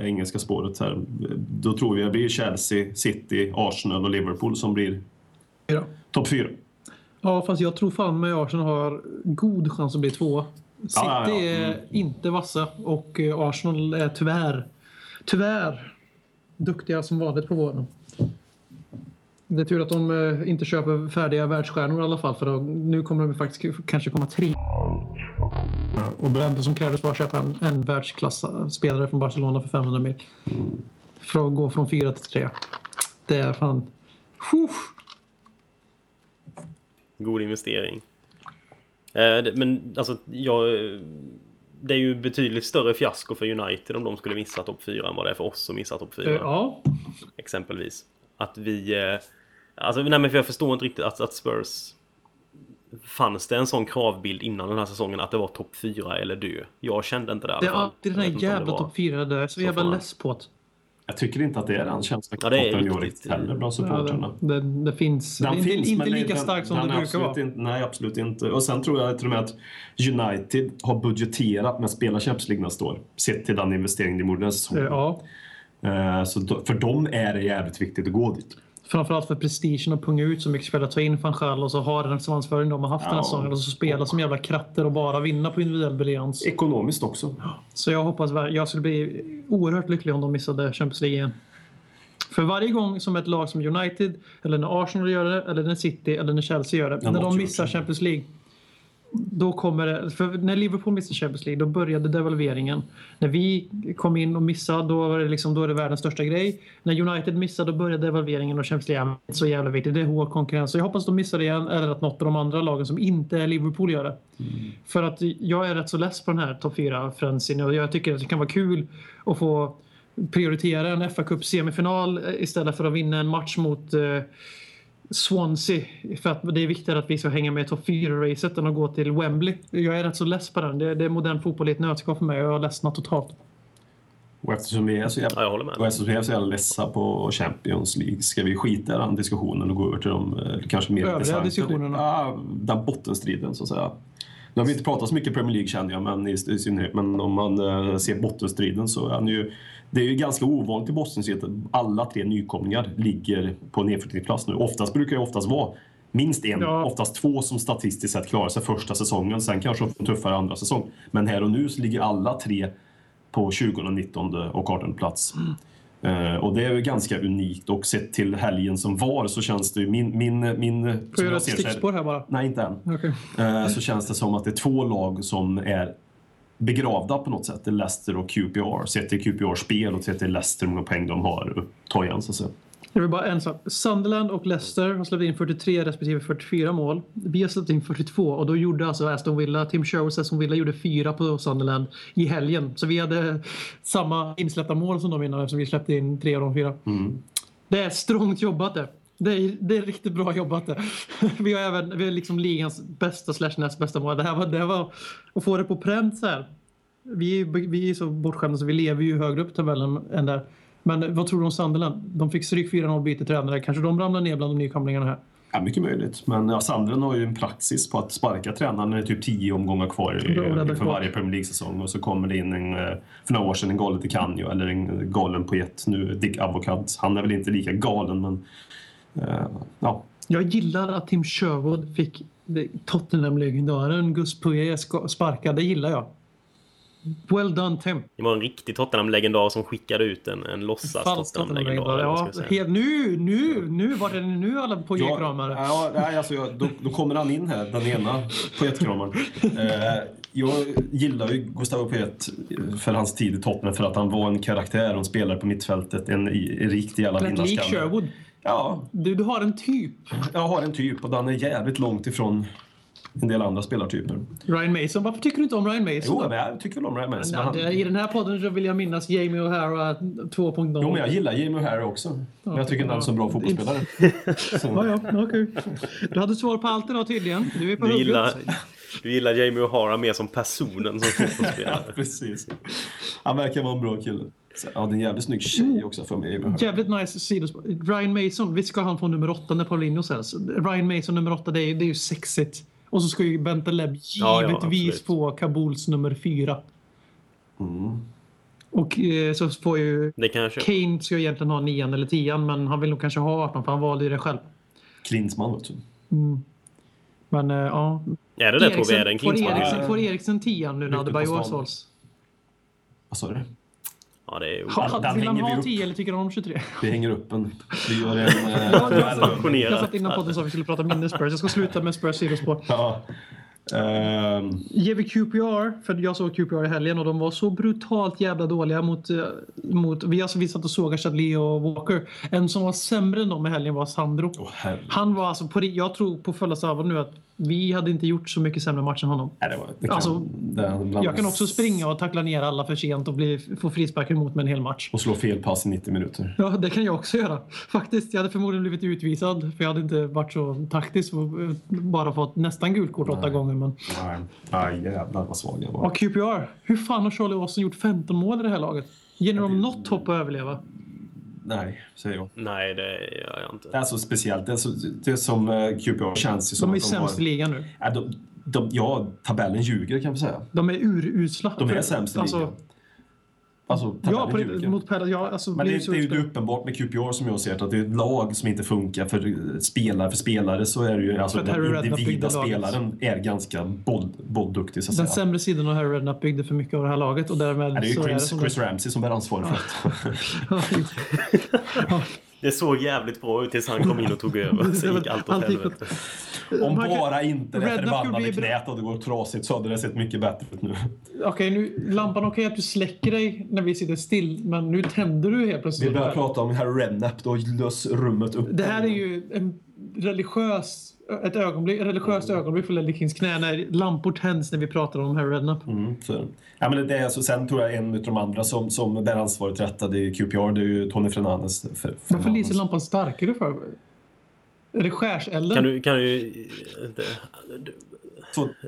engelska spåret här. Då tror jag det blir Chelsea, City, Arsenal och Liverpool som blir Ja. topp fyra. ja, fast jag tror fan med Arsenal har god chans att bli tvåa. City Ja, ja, ja. är Mm. inte vassa och eh, Arsenal är tyvärr, tyvärr duktiga som vanligt på våren. Det är tur att de eh, inte köper färdiga världsstjärnor i alla fall för då, nu kommer de faktiskt kanske komma tre. Och det som krävdes var att köpa en, en världsklass-spelare från Barcelona för 500 mil. För att gå från fyra till tre. Det är fan... Uff. God investering. Eh, Men alltså, jag... Det är ju betydligt större fiasko för United om de skulle missa topp 4 än vad det är för oss som missar topp 4. Eh, Ja, Exempelvis. Att vi... eh, Alltså, nej men för jag förstår inte riktigt att, att Spurs... Fanns det en sån kravbild innan den här säsongen att det var topp 4 eller dö? Jag kände inte det i alla det är fall. alltid den Jag det jävla topp fyra där. Så jävla fan. less på det. Jag tycker inte att det är den känslan Ja, det är riktigt- heller bland Ja, supportrarna. det, det, det finns. Den det är inte, finns, inte men lika den- starkt som den det är brukar vara. Inte, nej, absolut inte. Och sen tror jag till och med att United har budgeterat med att spela Champions League nästa år. Sett till den investering de gjorde den säsongen. Ja, Eh, Så då, för dem är det jävligt viktigt att gå dit. Framförallt för prestigen att punga ut så mycket spelare. Ta in van Gaal och så ha den svansföring de har haft den här Ja. säsongen och så spela som jävla kratter och bara vinna på individuell briljans. Ekonomiskt också. Så jag hoppas jag skulle bli oerhört lycklig om de missade Champions League igen. För varje gång som ett lag som United, eller när Arsenal gör det, eller när City eller när Chelsea gör det. Ja, när de missar. Champions League. Då kommer det, för när Liverpool missade Champions League, då började devalveringen. När vi kom in och missade, då var det, liksom, då är det världens största grej. När United missade, då började devalveringen och Champions League är så jävla viktigt. Det är hård konkurrens. Så jag hoppas de missar det igen, eller att något av de andra lagen som inte är Liverpool gör det. För att jag är rätt så less på den här topp 4-frensin och jag tycker att det kan vara kul att få prioritera en fa Cup semifinal istället för att vinna en match mot eh, Swansea. För att det är viktigare att vi ska hänga med i topp 4-racet än att gå till Wembley. Jag är rätt så less på den. Det, det är modern fotboll i ett nötskal för mig och jag har ledsnat totalt. Och eftersom vi är så jävla, Ja, jag håller med. och eftersom vi är så jävla lessa på Champions League ska vi skita i den diskussionen och gå över till de eh, kanske mer Övriga intressanta- diskussionerna. Ja, den bottenstriden så att säga. Nu har vi inte pratat så mycket Premier League känner jag, men, i, i synnerhet, men om man eh, ser bottenstriden så är han ju... Det är ju ganska ovanligt i bottenstriden att alla tre nykomlingar ligger på nedflyttningsplats nu. Oftast brukar det oftast vara minst en, Ja. oftast två som statistiskt sett klarar sig första säsongen. Sen kanske de får en tuffare andra säsong. Men här och nu så ligger alla tre på 20, 19 och 18 plats. Eh, och det är ju ganska unikt och sett till helgen som var så känns det ju min... min, min Får jag göra ett stickspår här bara? Nej, inte än. Okej. Eh, så känns det som att det är två lag som är begravda på något sätt. Det Leicester och QPR. Sett till QPR spel och sett till Leicester hur många poäng de har att ta igen så att säga. Jag vill bara en sak. Sunderland och Leicester har släppt in 43 respektive 44 mål. Vi har släppt in 42 och då gjorde alltså Aston Villa, Tim Sherwood Aston Villa gjorde fyra på Sunderland i helgen. Så vi hade samma insläppta mål som de innan eftersom vi släppte in tre av de fyra. Det är strångt jobbat det. Det är, det är riktigt bra jobbat det. Vi har även vi har liksom ligans bästa slash näst bästa mål. Det här var, det var att få det på pränt så här. Vi, vi är så bortskämda så vi lever ju högre upp i tabellen än där. Men vad tror du om Sunderland? De fick stryk 4-0 byte tränare. Kanske de ramlar ner bland de nykomlingarna här? Ja, mycket möjligt. Men ja, Sandren har ju en praxis på att sparka tränaren när det är typ tio omgångar kvar i, för varje Premier League-säsong. Och så kommer det in en, eh, för några år sedan en galen till Canio eller en galen poet. Nu Dick Avocat. Han är väl inte lika galen men... eh, ja, Jag gillar att Tim Sherwood fick Tottenham-legendaren Gus Poyet ska- sparkad. Det gillar jag. Well done Tim. Det var en riktig Tottenham-legendar som skickade ut en, en låtsas Tottenham-legendar. Ja, helt, nu, nu, nu, var det nu alla Poyet-kramare? Ja, nej, alltså, jag, då, då kommer han in här, den ena poetkramaren. Eh, jag gillar ju Gustavo Poet för hans tid i Tottenham för att han var en karaktär och en spelare på mittfältet. En, en riktig jävla vinnarskalle. Ja, Du, du har en typ. jag har en typ och den är jävligt långt ifrån en del andra spelartyper. Ryan Mason. Varför tycker du inte om Ryan Mason? Jo, men jag tycker väl om Ryan Mason. Ja, men det- han- I den här podden så vill jag minnas Jamie O'Hara 2.0. Jo, men jag gillar Jamie O'Hara också. Men jag tycker inte han är så bra fotbollsspelare. Ja, ja, okej. Du hade svar på allt idag tydligen. Du är på Du hugget. gillar, du gillar Jamie O'Hara mer som personen som fotbollsspelare. precis. Han verkar vara en bra kille. Så, ja, det är en jävligt snygg tjej också för mig. Jävligt nice sidospår. Ryan Mason, visst ska han få nummer åtta när Paulinho säljs? Ryan Mason nummer åtta, det är, det är ju sexigt. Och så ska ju Bentaleb Ja, ja, givetvis absolut. få Kabuls nummer fyra. Mm. Och eh, så får ju... Det. Kane ska ju egentligen ha nian eller tian, men han vill nog kanske ha 18 för han valde ju det själv. Klinsmann, vet du. Men eh, ja. Är det det tror vi är den får, Klinsmann? Eriksen, får Eriksen tian nu när Adebayor såls? Vad sa du? Ja, det är ju... Ha- den Vill han ha upp. 10 eller tycker han om 23? Vi hänger upp en. Vi gör en... eh, Jag duell. Sanktionerat. satt innan podden sa att vi skulle prata mindre Spurs. Jag ska sluta med Spurs sidospår. Ja. Ehm, Ger vi QPR, för jag såg QPR i helgen och de var så brutalt jävla dåliga mot... eh, mot vi, alltså, vi satt och såg Chadley och Walker. En som var sämre än dem i helgen var Sandro. Herregud. Han var alltså på Jag tror på fullaste allvar nu att vi hade inte gjort så mycket sämre match än honom. Nej, det var, det kan, Alltså, bland- Jag kan också springa och tackla ner alla för sent och bli, få frisparkar emot med en hel match. Och slå fel pass i 90 minuter. Ja, det kan jag också göra. Faktiskt, jag hade förmodligen blivit utvisad för jag hade inte varit så taktisk och eh, bara fått nästan gult kort åtta gånger. Men... Nej, Nej jävlar vad svag jag var. Ja, QPR. Hur fan har Charlie Austin gjort 15 mål i det här laget? Ger ni dem något hopp att överleva? Nej, säger jag. Nej, det gör jag inte. Det är så speciellt. Det är, så, det är som uh, QPR känns ju som De är att sämst i har... ligan nu. Ja, de, de, ja, tabellen ljuger kan vi säga. De är urusla. De är sämst i alltså, ligan. Alltså, Ja, tabellen på, mot Palace. Ja, alltså, Men det, det är ju uppenbart med QPR som jag ser att det är ett lag som inte funkar för eh, spelare för spelare så är det ju, alltså den individa laget. spelaren är ganska boll, bollduktig Den säga. sämre sidan av Harry Redknapp byggde för mycket av det här laget och därmed Ja, det är ju så är det Chris, Chris Ramsey som bär ansvar för det. Det såg jävligt bra ut tills han kom in och tog över. Sen gick allt åt- helvete. Om Man kan- bara inte det Redknapp förbannade bra- knät hade gått trasigt så hade det sett mycket bättre ut nu. Okej, nu, lampan okej att du släcker dig när vi sitter still, men nu tänder du helt Vi plötsligt. börjar prata om Harry Redknapp, då lös rummet upp. Det här är ju en religiös, ett ögonblick, ett religiöst ögonblick för Kings knä när lampor tänds när vi pratar om Harry Redknapp. Mm, så. Ja, men det är alltså, sen tror jag en av de andra som, som bär ansvaret rättade i QPR, det är ju Tony Fernandes. För, Varför lyser lampan starkare för? Är det skärselden? Kan du, kan du, du,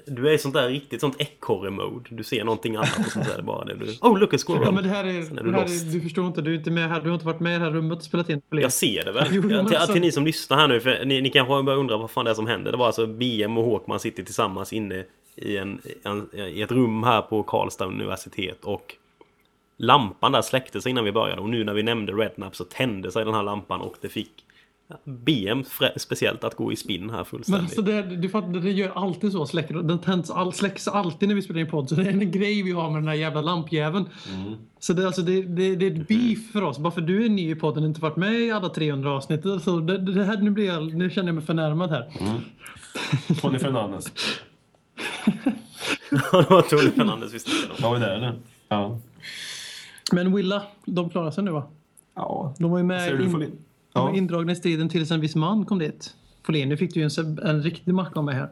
du är i sånt där riktigt sånt ekorre-mode. Du ser någonting annat och sånt där bara. Det du, oh, look a squirrel! Ja, men det här är, är det du här är, du förstår inte, du är inte med här, du har inte varit med i det här rummet och spelat in. Jag ser det väl. Jo, till, alltså- till ni som lyssnar här nu, för ni, ni kanske börjar undra vad fan det är som händer. Det var alltså BM och Håkman sitter tillsammans inne i, en, en, i ett rum här på Karlstad universitet och lampan där släckte sig innan vi började och nu när vi nämnde Redknapp så tände sig den här lampan och det fick BM speciellt att gå i spinn här Men fullständigt. alltså det, du fattar, det gör alltid så. Släcker, den tänds all, släcks alltid när vi spelar in podd. Så det är en grej vi har med den här jävla lampjäveln. Så det, alltså, det, det, det är ett beef för oss. Bara för du är ny i podden och inte varit med i alla 300 avsnitt. Så det, det här, nu, blir jag, nu känner jag mig förnärmad här. Tony Fernandes. det var Tony Fernandes vi snackade om. Ja, men det är det. Ja. Men Willa, de klarar sig nu va? Ja. De var ju Vad säger med du in, De Ja. är indragna i striden tills en viss man kom dit. Folin, nu fick du ju en, en riktig macka med här.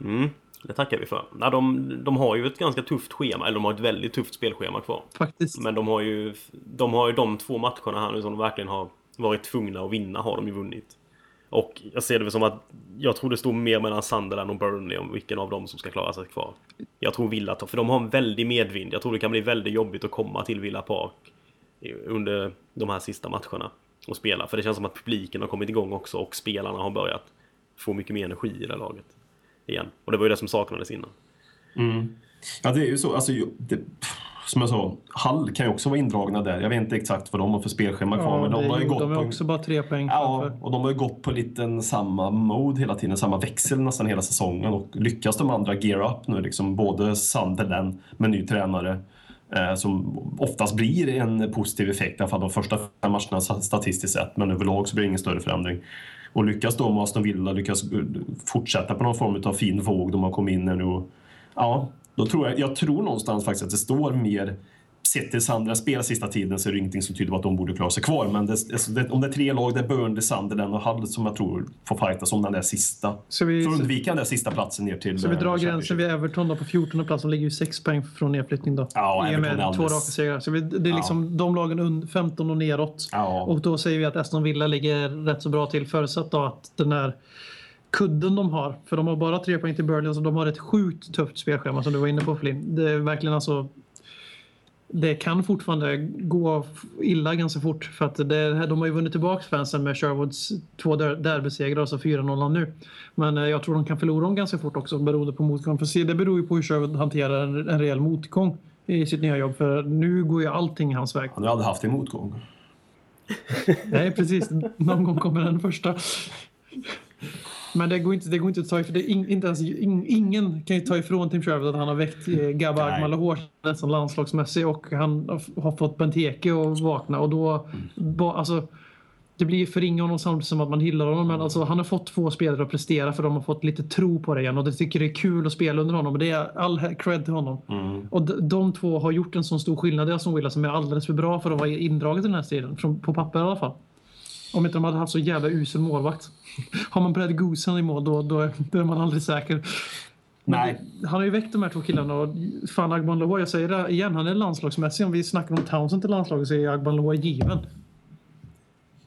Mm, det tackar vi för. Ja, de, de har ju ett ganska tufft schema, eller de har ett väldigt tufft spelschema kvar. Faktiskt. Men de har ju de, har ju de två matcherna här nu som de verkligen har varit tvungna att vinna har de ju vunnit. Och jag ser det väl som att jag tror det står mer mellan Sunderland och Burnley om vilken av dem som ska klara sig kvar. Jag tror Villa tar, för de har en väldig medvind. Jag tror det kan bli väldigt jobbigt att komma till Villa Park under de här sista matcherna och spela. För det känns som att publiken har kommit igång också och spelarna har börjat få mycket mer energi i det laget. Igen. Och det var ju det som saknades innan. Ja, det är ju så. Alltså, ju- det, som jag sa, Hall kan ju också vara indragna där. Jag vet inte exakt vad de har för spelschema kvar. Ja, men de har ju gjorde gått de på... är också bara tre poäng Ja, och de har ju gått på lite samma mode hela tiden, samma växel nästan hela säsongen. Och lyckas de andra gear up nu, liksom både Sunderland med ny tränare, Eh, som oftast blir en positiv effekt, i alla fall de första fem matcherna statistiskt sett, men överlag så blir det ingen större förändring. Och lyckas de och Aston Villa lyckas eh, fortsätta på någon form av fin våg, de har kommit in nu och, Ja, då tror jag, jag tror någonstans faktiskt att det står mer Sett till Sandra spel sista tiden så är det ingenting som tyder på att de borde klara sig kvar. Men det, alltså det, om det är tre lag, det är Burnley, Sunderland och Hull som jag tror får fightas om den där sista. Så vi, För att undvika den där sista platsen ner till så vi eh, drar gränsen vid Everton då på 14 plats. De ligger ju 6 poäng från nedflyttning då. Ja, I och med är två alldeles- raka segrar. Så vi, det är liksom de lagen under 15 och neråt. Ja. Och då säger vi att Aston Villa ligger rätt så bra till förutsatt då att den här kudden de har, för de har bara tre poäng till Burnley, så de har ett sjukt tufft spelschema som du var inne på Flynn. Det är verkligen alltså det kan fortfarande gå illa ganska fort för att det, de har ju vunnit tillbaka fansen med Sherwoods två der- derbysegrar och så 4-0 nu. Men eh, jag tror de kan förlora dem ganska fort också beroende på motgång. För det beror ju på hur Sherwood hanterar en, en rejäl motgång i sitt nya jobb för nu går ju allting hans väg. Han har aldrig haft en motgång. Nej, precis. Någon gång kommer den första. Men det går inte, det går inte att ta för det in, inte ens, in, Ingen kan ju ta ifrån Tim Sherwood att han har väckt eh, Gabba. Agmalahor nästan landslagsmässig och han har fått Benteke att vakna och då... Ba, alltså, det blir förringa honom samtidigt som att man hyllar honom men alltså, han har fått två spelare att prestera för de har fått lite tro på det igen och det tycker det är kul att spela under honom och det är all cred till honom. Och de, de två har gjort en sån stor skillnad i Aston Villa som är alldeles för bra för att vara indraget i den här striden, från, på papper i alla fall. Om inte de hade haft så jävla usel målvakt. Har man Brad Goosen i mål då, då, är, då är man aldrig säker. Nej. Han har ju väckt de här två killarna och fan Agban Lahore, jag säger det igen, han är landslagsmässig. Om vi snackar om Townsend till landslaget så är Agban Lahore given.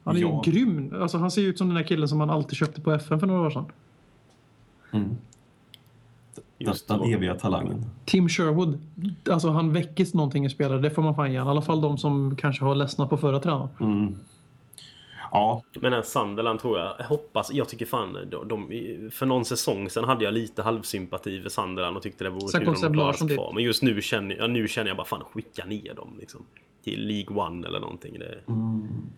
Han är Ja. ju grym. Alltså, han ser ut som den där killen som man alltid köpte på FN för några år sedan. Just den, eviga talangen. Tim Sherwood, alltså han väcker någonting i spelare, det får man fan ge. I alla fall de som kanske har ledsnat på förra tränaren. Ja, Men den Sunderland tror jag, jag hoppas, jag tycker fan, de, de, för någon säsong sen hade jag lite halvsympati för Sunderland och tyckte det vore Sen kul om de klarade sig kvar. Men just nu känner, jag, nu känner jag bara fan skicka ner dem liksom. Till League One eller någonting. Det,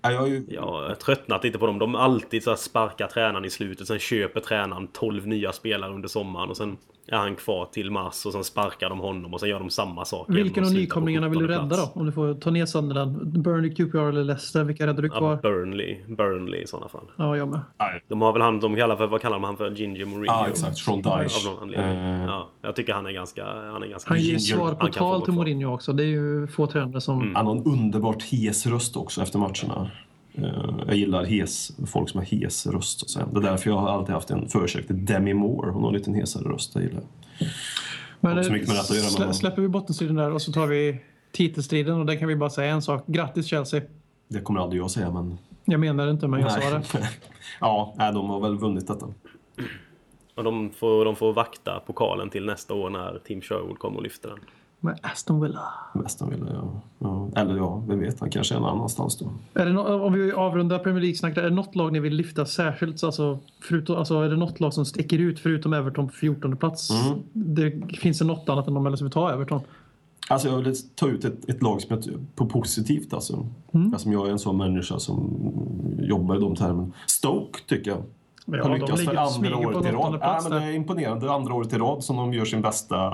Ja, jag har ju, Jag har tröttnat lite på dem. De alltid så här sparkar tränaren i slutet. Sen köper tränaren 12 nya spelare under sommaren. Och sen är han kvar till mars. Och sen sparkar de honom. Och sen gör de samma sak Vilken av nykomlingarna vill du 17:e rädda plats. då? Om du får ta ner Sunderland. Burnley, QPR eller Leicester. Vilka räddar du Ja, kvar? Burnley. Burnley i sådana fall. Ja, jag med. nej. De har väl han, de kallar för, vad kallar de han för? Ginger Mourinho? Ja, exakt. Sean Dyche. Av någon anledning. Eh. Ja, jag tycker han är ganska... Han, är ganska Han ger svar på tal till. Mourinho också. Det är ju få tränare som... Han har en underbart hes röst också efter matcherna. Eh, Jag gillar hes, folk som har hes röst. Så att säga. Det är därför jag har alltid haft en förkärlek till Demi Moore. Hon har en liten hesare röst. Jag gillar. Men så mycket med att göra, men- släpper vi bottenstriden där och så tar vi titelstriden och där kan vi bara säga en sak. Grattis Chelsea. Det kommer aldrig jag säga, men... Jag menar inte, men jag sa det. ja, nej, de har väl vunnit detta. Och de får, de får vakta pokalen till nästa år när Tim Sherwood kommer och lyfter den. Med Aston Villa. Nästan vill jag. Ja. Eller ja, vem vet, han kanske är någon annanstans då. Är det no- om vi avrundar Premier League-snack, är det något lag ni vill lyfta särskilt? Alltså, förutom, alltså, är det något lag som sticker ut förutom Everton på 14 plats? Mm. Det, finns det något annat än de eller så vi tar Everton? Alltså jag vill ta ut ett, ett lag som jag, på positivt alltså. Mm. Alltså jag är en sån människa som jobbar i de termerna. Stoke tycker jag. Ja, har lyckats för andra året i rad. Ja, men det är imponerande. Andra året i rad som de gör sin bästa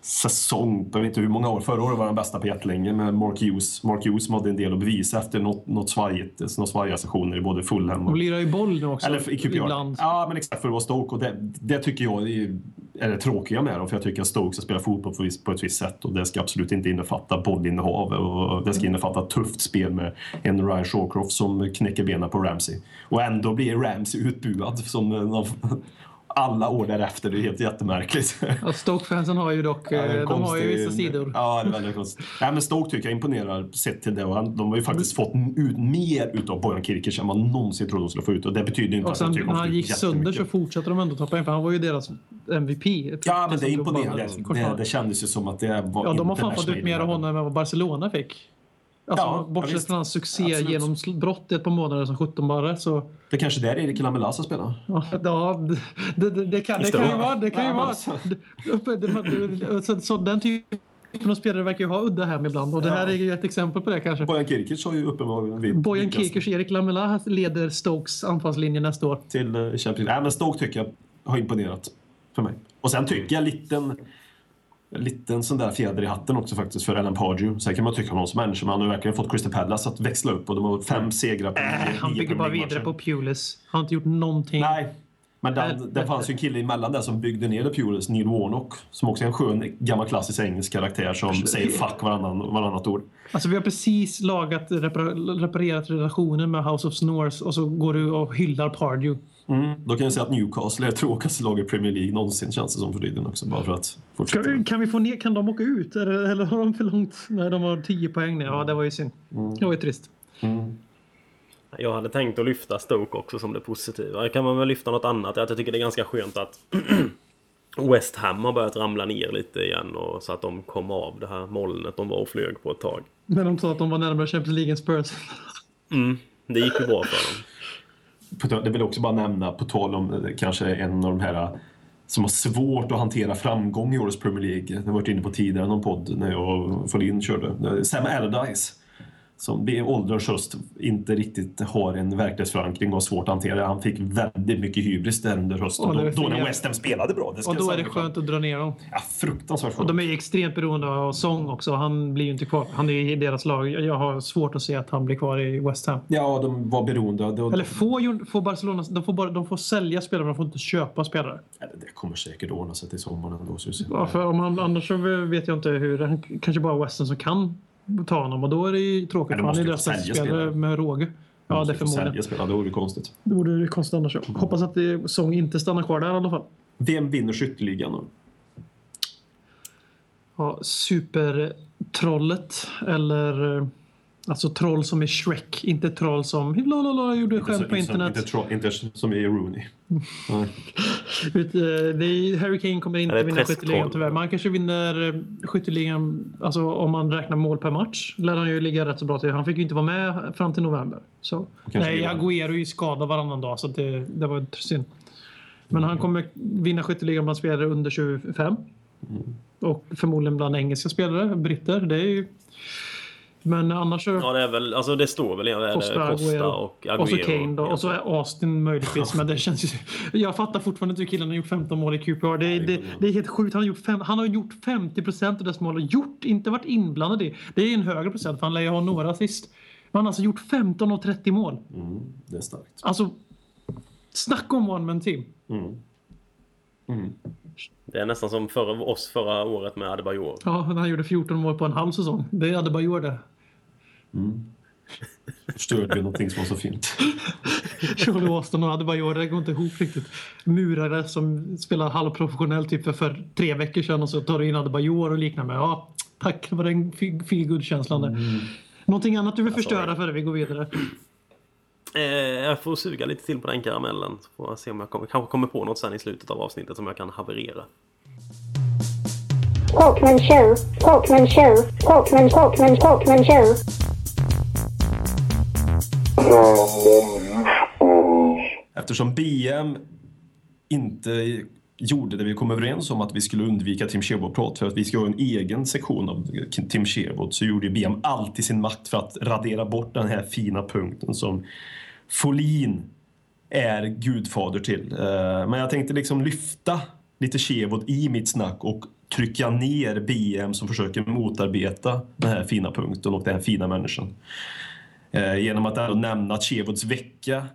säsong. Jag vet inte hur många år. Förra året var den bästa på jättelänge med Mark Hughes. Mark Hughes hade en del att bevisa efter något, något svajigt, några svajiga sessioner i både Fulham De och lirar ju boll nu också. eller i QPR. ibland. Ja, men exakt för att vara Stoke. Och det, det tycker jag är är det tråkiga med dem för jag tycker att Stoke ska spela fotboll på, på ett visst sätt och det ska absolut inte innefatta bollinnehav och det ska innefatta tufft spel med en Ryan Shawcroft som knäcker benen på Ramsey. Och ändå blir Ramsey utbuad som någon, alla år därefter. Det är helt jättemärkligt. Ja, Stoke-fansen har ju dock ja, de konstig, har ju vissa sidor. Ja, det är väldigt konstigt. Ja, men Stoke tycker jag imponerar sett till det. Och de har ju faktiskt fått ut mer utav Bojan Kirkic än vad någonsin trodde de skulle få ut. Och det betyder inte och sen, att jag när han gick sönder så fortsätter de ändå ta poäng. För han var ju deras MVP. Ja, men det är imponerande. Det, det kändes ju som att det var Ja, de har fan fått ut mer av honom än vad Barcelona fick. Alltså, ja, bortsett från hans succé absolut. genombrott i ett par månader som 17 bara så... Det är kanske där Erik Lamela ska spela? Ja, det, det, det, kan, det kan ju vara. Det kan ju vara. Så, så den typen av spelare verkar ju ha udda hem ibland och det här är ju ett exempel på det kanske. Bojan Kirkic har ju uppenbarligen... Bojan Kirkic och Erik Lamela leder Stokes anfallslinje nästa år. Till uh, Champions League. Nej, men Stoke tycker jag har imponerat för mig. Och sen tycker jag liten en liten sån där fjäder i hatten också faktiskt för Alan Pardew. Sen kan man tycka om honom som människa, men han har verkligen fått Crystal Palace att växla upp och de har fem segrar på äh, Han bygger bara vidare på Pulis. Han har inte gjort någonting. Nej, men den, äh, det fanns ju en kille emellan där som byggde ner Pulis, Neil Warnock, som också är en skön gammal klassisk engelsk karaktär som säger fuck varannan, varannat ord. Alltså vi har precis lagat, reparerat relationen med House of Snores och så går du och hyllar Pardew. Mm. Då kan jag säga att Newcastle är det tråkigaste laget i Premier League någonsin känns det som för tiden också. Bara för att kan, kan vi få ner, kan de åka ut eller, eller har de för långt? Nej, de har 10 poäng nu. Ja, det var ju synd. Mm. Det var ju trist. Mm. Jag hade tänkt att lyfta Stoke också som det positiva. Kan man väl lyfta något annat? Jag tycker det är ganska skönt att West Ham har börjat ramla ner lite igen och så att de kom av det här molnet de var och flög på ett tag. Men de sa att de var närmare Champions League än Spurs. Mm, det gick ju bra för dem. Det vill också bara nämna, på tal om eh, kanske en av de här eh, som har svårt att hantera framgång i årets Premier League. Det har varit inne på tidigare någon podd när jag och Folin körde. Sam Allardyce som vid ålderns höst inte riktigt har en verklighetsförankring och svårt att hantera. Han fick väldigt mycket hybris där under hösten. Och då, då när West Ham spelade bra. och då är det skönt att dra ner dem. Ja, fruktansvärt skönt. Och de är extremt beroende av sång också. Han blir ju inte kvar. Han är i deras lag. Jag har svårt att se att han blir kvar i West Ham. Ja, de var beroende. De... Eller får, får Barcelona... De får, bara, de får sälja spelare, men de får inte köpa spelare. det kommer säkert ordna sig till sommaren ändå. Ja, för om han, annars så vet jag inte hur... Kanske bara West Ham som kan ta honom och då är det ju tråkigt. Men han är deras spelare, spelare med råge. Ja, det förmodligen. Spela, det vore konstigt. Det vore konstigt annars. Mm. Hoppas att Song inte stannar kvar där i alla fall. Vem vinner skytteligan då? Ja, supertrollet eller Alltså troll som är Shrek, inte troll som la gjorde skämt på internet. Inte, troll, inte som är Rooney. Mm. Harry Kane kommer inte vinna skytteligan tyvärr. Man kanske vinner eh, skytteligan, alltså om man räknar mål per match, lär han ju ligga rätt så bra till. Han fick ju inte vara med fram till november. Så. Nej, Agüero är ju skadad varannan dag så det, det var synd. Men han kommer vinna skytteligan bland spelare under 25. Mm. Och förmodligen bland engelska spelare, britter. Det är ju men annars så... Ja, det är väl, alltså det står väl är Costa, Costa och Agüero. Och så Kane då. Och så är Austin möjligtvis. men det känns ju... Jag fattar fortfarande inte hur killen har gjort 15 mål i QPR. Det, är, det, det är helt sjukt. Han har gjort, fem, han har gjort 50 procent av dess mål. Gjort, inte varit inblandad i. Det är en högre procent för han lär ju ha några assist. Men han har alltså gjort 15 och 30 mål. Mm, det är starkt. Alltså, snacka om one man team. Mm. Mm. Det är nästan som för oss förra året med Adebayor. Ja, han gjorde 14 mål på en halv säsong. Det är Adebayor det. Mm. Förstörde vi någonting som var så fint. Charlie Austin och Adebayor, det går inte ihop riktigt. Murare som spelar halvprofessionellt typ för, för tre veckor sedan och så tar du in Adebayor och liknande. Ja, tack för den feelgood-känslan mm. Någonting annat du vill förstöra före vi går vidare? Eh, jag får suga lite till på den karamellen. Så får jag se om jag kommer, kanske kommer på något sen i slutet av avsnittet som jag kan haverera. Talkman show, Talkman show, Talkman, Talkman, Talkman show. Eftersom BM inte gjorde det vi kom överens om att vi skulle undvika Tim Sherwood-prat för att vi ska ha en egen sektion av Tim Sherwood så gjorde BM alltid sin makt för att radera bort den här fina punkten som Folin är gudfader till. Eh, men jag tänkte liksom lyfta lite Sherwood i mitt snack och trycka ner BM som försöker motarbeta den här fina punkten och den här fina människan. Eh, genom att ändå nämna att Chevods vecka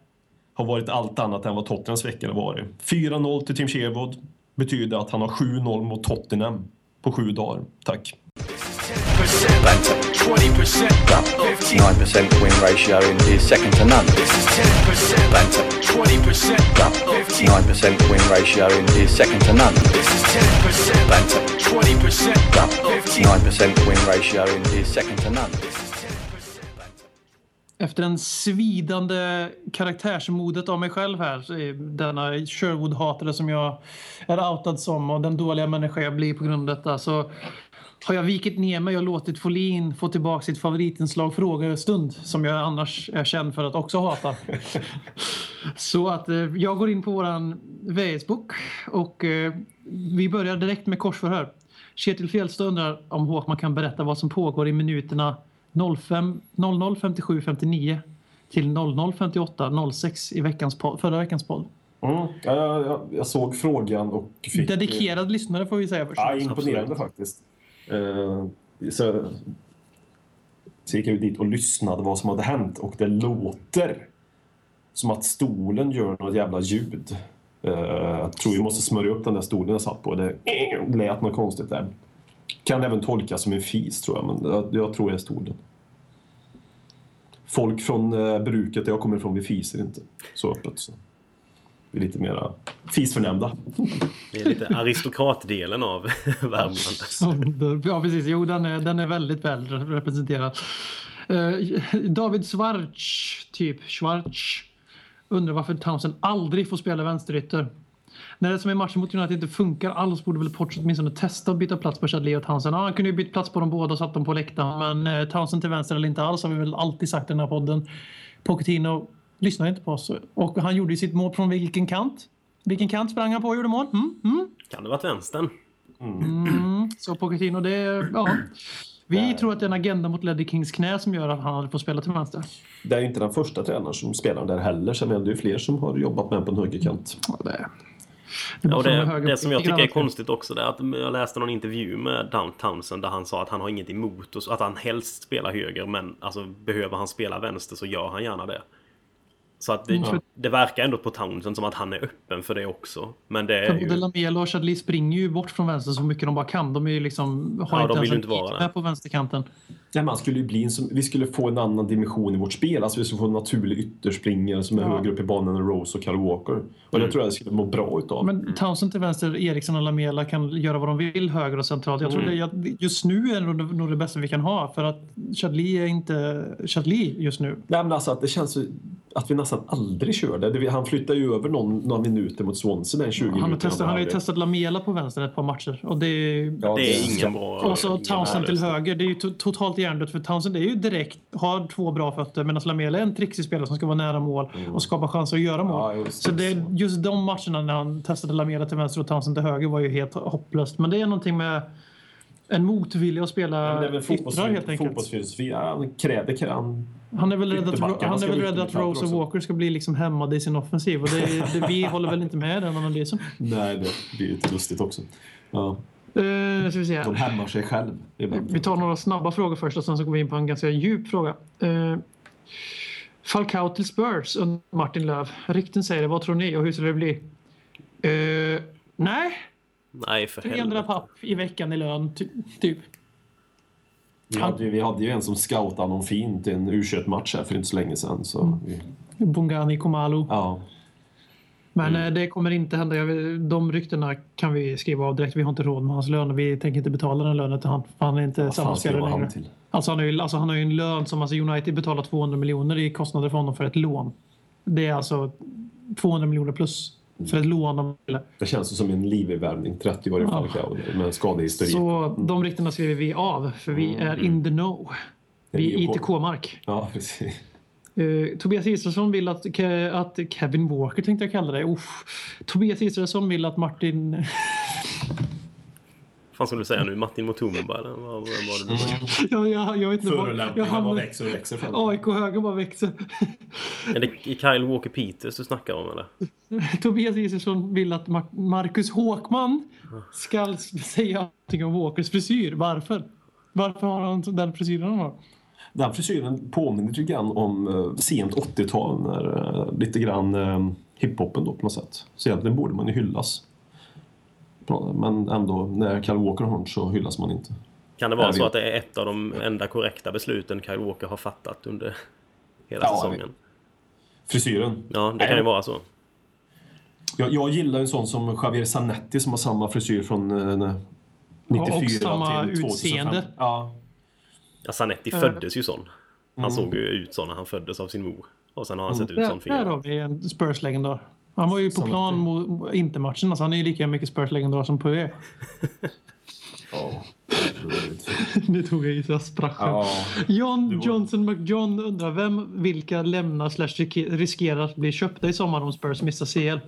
har varit allt annat än vad Tottenhams vecka har varit. 4-0 till Tim Chevod betyder att han har 7-0 mot Tottenham på sju dagar. Tack. Banter. 20%, 9% win ratio in is second to none. Banter. 20%, 9% win ratio in is second to none. Banter. 20%, 9% win ratio is second to none. Efter en svidande karaktärsmodet av mig själv här, denna Sherwood-hatare som jag är outad som och den dåliga människa jag blir på grund av detta, så har jag vikit ner mig och låtit Folin få tillbaka sitt favoritinslag Frågestund som jag annars är känd för att också hata. Så att eh, jag går in på våran Facebook och eh, vi börjar direkt med korsförhör. Kjetil Fjellstad undrar om Håkman kan berätta vad som pågår i minuterna 05, 00, 57, 59 till 00, 58, 06 i veckans podd, förra veckans podd. Mm. Ja, jag, jag, jag såg frågan och fick... Dedikerad lyssnare får vi säga först. Ja, imponerande faktiskt. Eh, så, så gick jag ju dit och lyssnade vad som hade hänt och det låter som att stolen gör något jävla ljud. Eh, jag tror vi måste smörja upp den där stolen jag satt på. Det lät något konstigt där. Kan även tolkas som en fis tror jag, men jag, jag tror det är stolen. Folk från eh, bruket där jag kommer ifrån, vi fiser inte så öppet. Så. Vi är lite mera fisförnämnda. Det är lite aristokratdelen av Värmland. Ja, precis. Jo, den är, den är väldigt väl representerad. Eh, David Schwarz, typ Schwarz, undrar varför Townsend aldrig får spela vänsterytter. När det som i matchen mot United inte funkar alls borde väl Potts åtminstone testa att byta plats på Chadley och Townsend. Ja, han kunde ju bytt plats på dem båda och satt dem på läktaren. Men eh, Townsend till vänster eller inte alls har vi väl alltid sagt i den här podden. Pochettino lyssnar inte på oss. Och han gjorde ju sitt mål från vilken kant? Vilken kant sprang han på och gjorde mål? Mm, mm. Kan det varit vänstern? Mm, så Pochettino, det är... Ja. Vi tror att det är en agenda mot Leddy Kings knä som gör att han får spela till vänster. Det är ju inte den första tränaren som spelar där heller, så jag menar, det är ju fler som har jobbat med på en högerkant. Ja, det, är- Ja, och det, det som jag tycker är konstigt också det är att jag läste någon intervju med Down Townsend där han sa att han har inget emot och så- att han helst spelar höger men alltså behöver han spela vänster så gör han gärna det. Så att det, för- det verkar ändå på Townsend som att han är öppen för det också. Men det är För både ju... Lamela och Chadli springer ju bort från vänster så mycket de bara kan. De är ju liksom, har Ja, inte de ens vill ju en inte vara där. på vänsterkanten. Ja, man skulle ju bli en som, vi skulle få en annan dimension i vårt spel. Alltså vi skulle få en naturlig ytterspringare som är Ja. högre upp i banan än Rose och Kyle Walker. Och det tror jag skulle må bra utav. Men Townsend till vänster, Eriksson och Lamela kan göra vad de vill höger och centralt. Jag tror Mm. det, just nu är det nog- det bästa vi kan ha för att Chadli är inte Chadli just nu. Nej, men alltså att det känns att vi nästan aldrig kör det. det. Han flyttar ju över någon, några minuter mot Swansea, den 20 Han har, testat, han har ju testat Lamela på vänster ett par matcher och det är Ja, Det är ingen bra... Och så Townsend till höger. Det är ju to totalt hjärndött för Townsend är ju direkt, har två bra fötter medan Lamela är en trixig spelare som ska vara nära mål och skapa chanser att göra mål. Mm. Ja, så det. det, just de matcherna när han testade Lamela till vänster och Townsend till höger var ju helt hopplöst. Men det är någonting med en motvilja att spela yttrar helt enkelt. fotbollsfilosofi. Han kräver... kan Han, är väl rädd att, han är väl rädd att Rose och. Walker ska bli liksom hämmade i sin offensiv. Och det, det, vi håller väl inte med i den analysen. nej, det blir lite lustigt också. Ja, Uh, ska vi se. de hämmar sig själv ibland. Vi tar några snabba frågor först och sen så går vi in på en ganska djup fråga. Uh, Falcao till Spurs under Martin Löv. Rykten säger det. Vad tror ni och hur ska det bli? Uh, nej, Nej, för 300 helvete. papp i veckan i lön, ty typ. Vi hade, ju- vi hade ju en som scoutade någon fin till en u match här för inte så länge sedan. Så Mm. vi, Bongani, Komalu. ja. Men Mm. eh, det kommer inte hända. De ryktena kan vi skriva av direkt. Vi har inte råd med hans lön vi tänker inte betala den lönen till han. För han är inte Vad samma spelare han längre. till? Alltså han, har ju, alltså han har ju en lön som alltså United betalar 200 miljoner i kostnader för honom för ett lån. Det är alltså 200 miljoner plus för ett lån. Det känns som en livvärmning, 30 år i Falcao med skadehistorik. Så de ryktena skriver vi av för vi är in the know. Vi Mm. Är ITK-mark. Ja, precis. Uh, Tobias Israelsson vill att, Ke- att Kevin Walker tänkte jag kalla det. Uff. Tobias Israelsson vill att Martin... fan skulle du säga nu? Martin Mutumba eller vad, vad var det du sa? jag, jag, vet inte vad... Jag Förolämpningar bara växer och växer. fram. AIK-höger bara växer. Är det Kyle Walker Peters du snackar om eller? Tobias Israelsson vill att Mar- Marcus Håkman ska säga någonting om Walkers frisyr. Varför? Varför har han den frisyren han har? Den frisyren påminner lite grann om uh, sent 80-tal, när, uh, lite grann uh, hiphopen då på något sätt. Så egentligen borde man ju hyllas. Men ändå, när Kyle Walker har så hyllas man inte. Kan det vara så att det är ett av de enda korrekta besluten Kyle Walker har fattat under hela Ja, säsongen? Frisyren. Ja, det kan ju vara så. Jag, jag gillar en sån som Javier Zanetti som har samma frisyr från eh, 94 och samma till 2005. utseende. Ja. Ja, Zanetti Eh. föddes ju sån. Han Mm. såg ju ut så när han föddes av sin mor. Och sen har han sett ut Där, sån där har vi en Spurs-legendar. Han var ju på plan mot Inter-matchen. Alltså han är ju lika mycket Spurs-legendar som Poirier. Ja. Nu tog jag i så jag sprack ja. John Johnson McJohn undrar vem, vilka lämnar slash riske- riskerar att bli köpta i sommar om Spurs missar CL.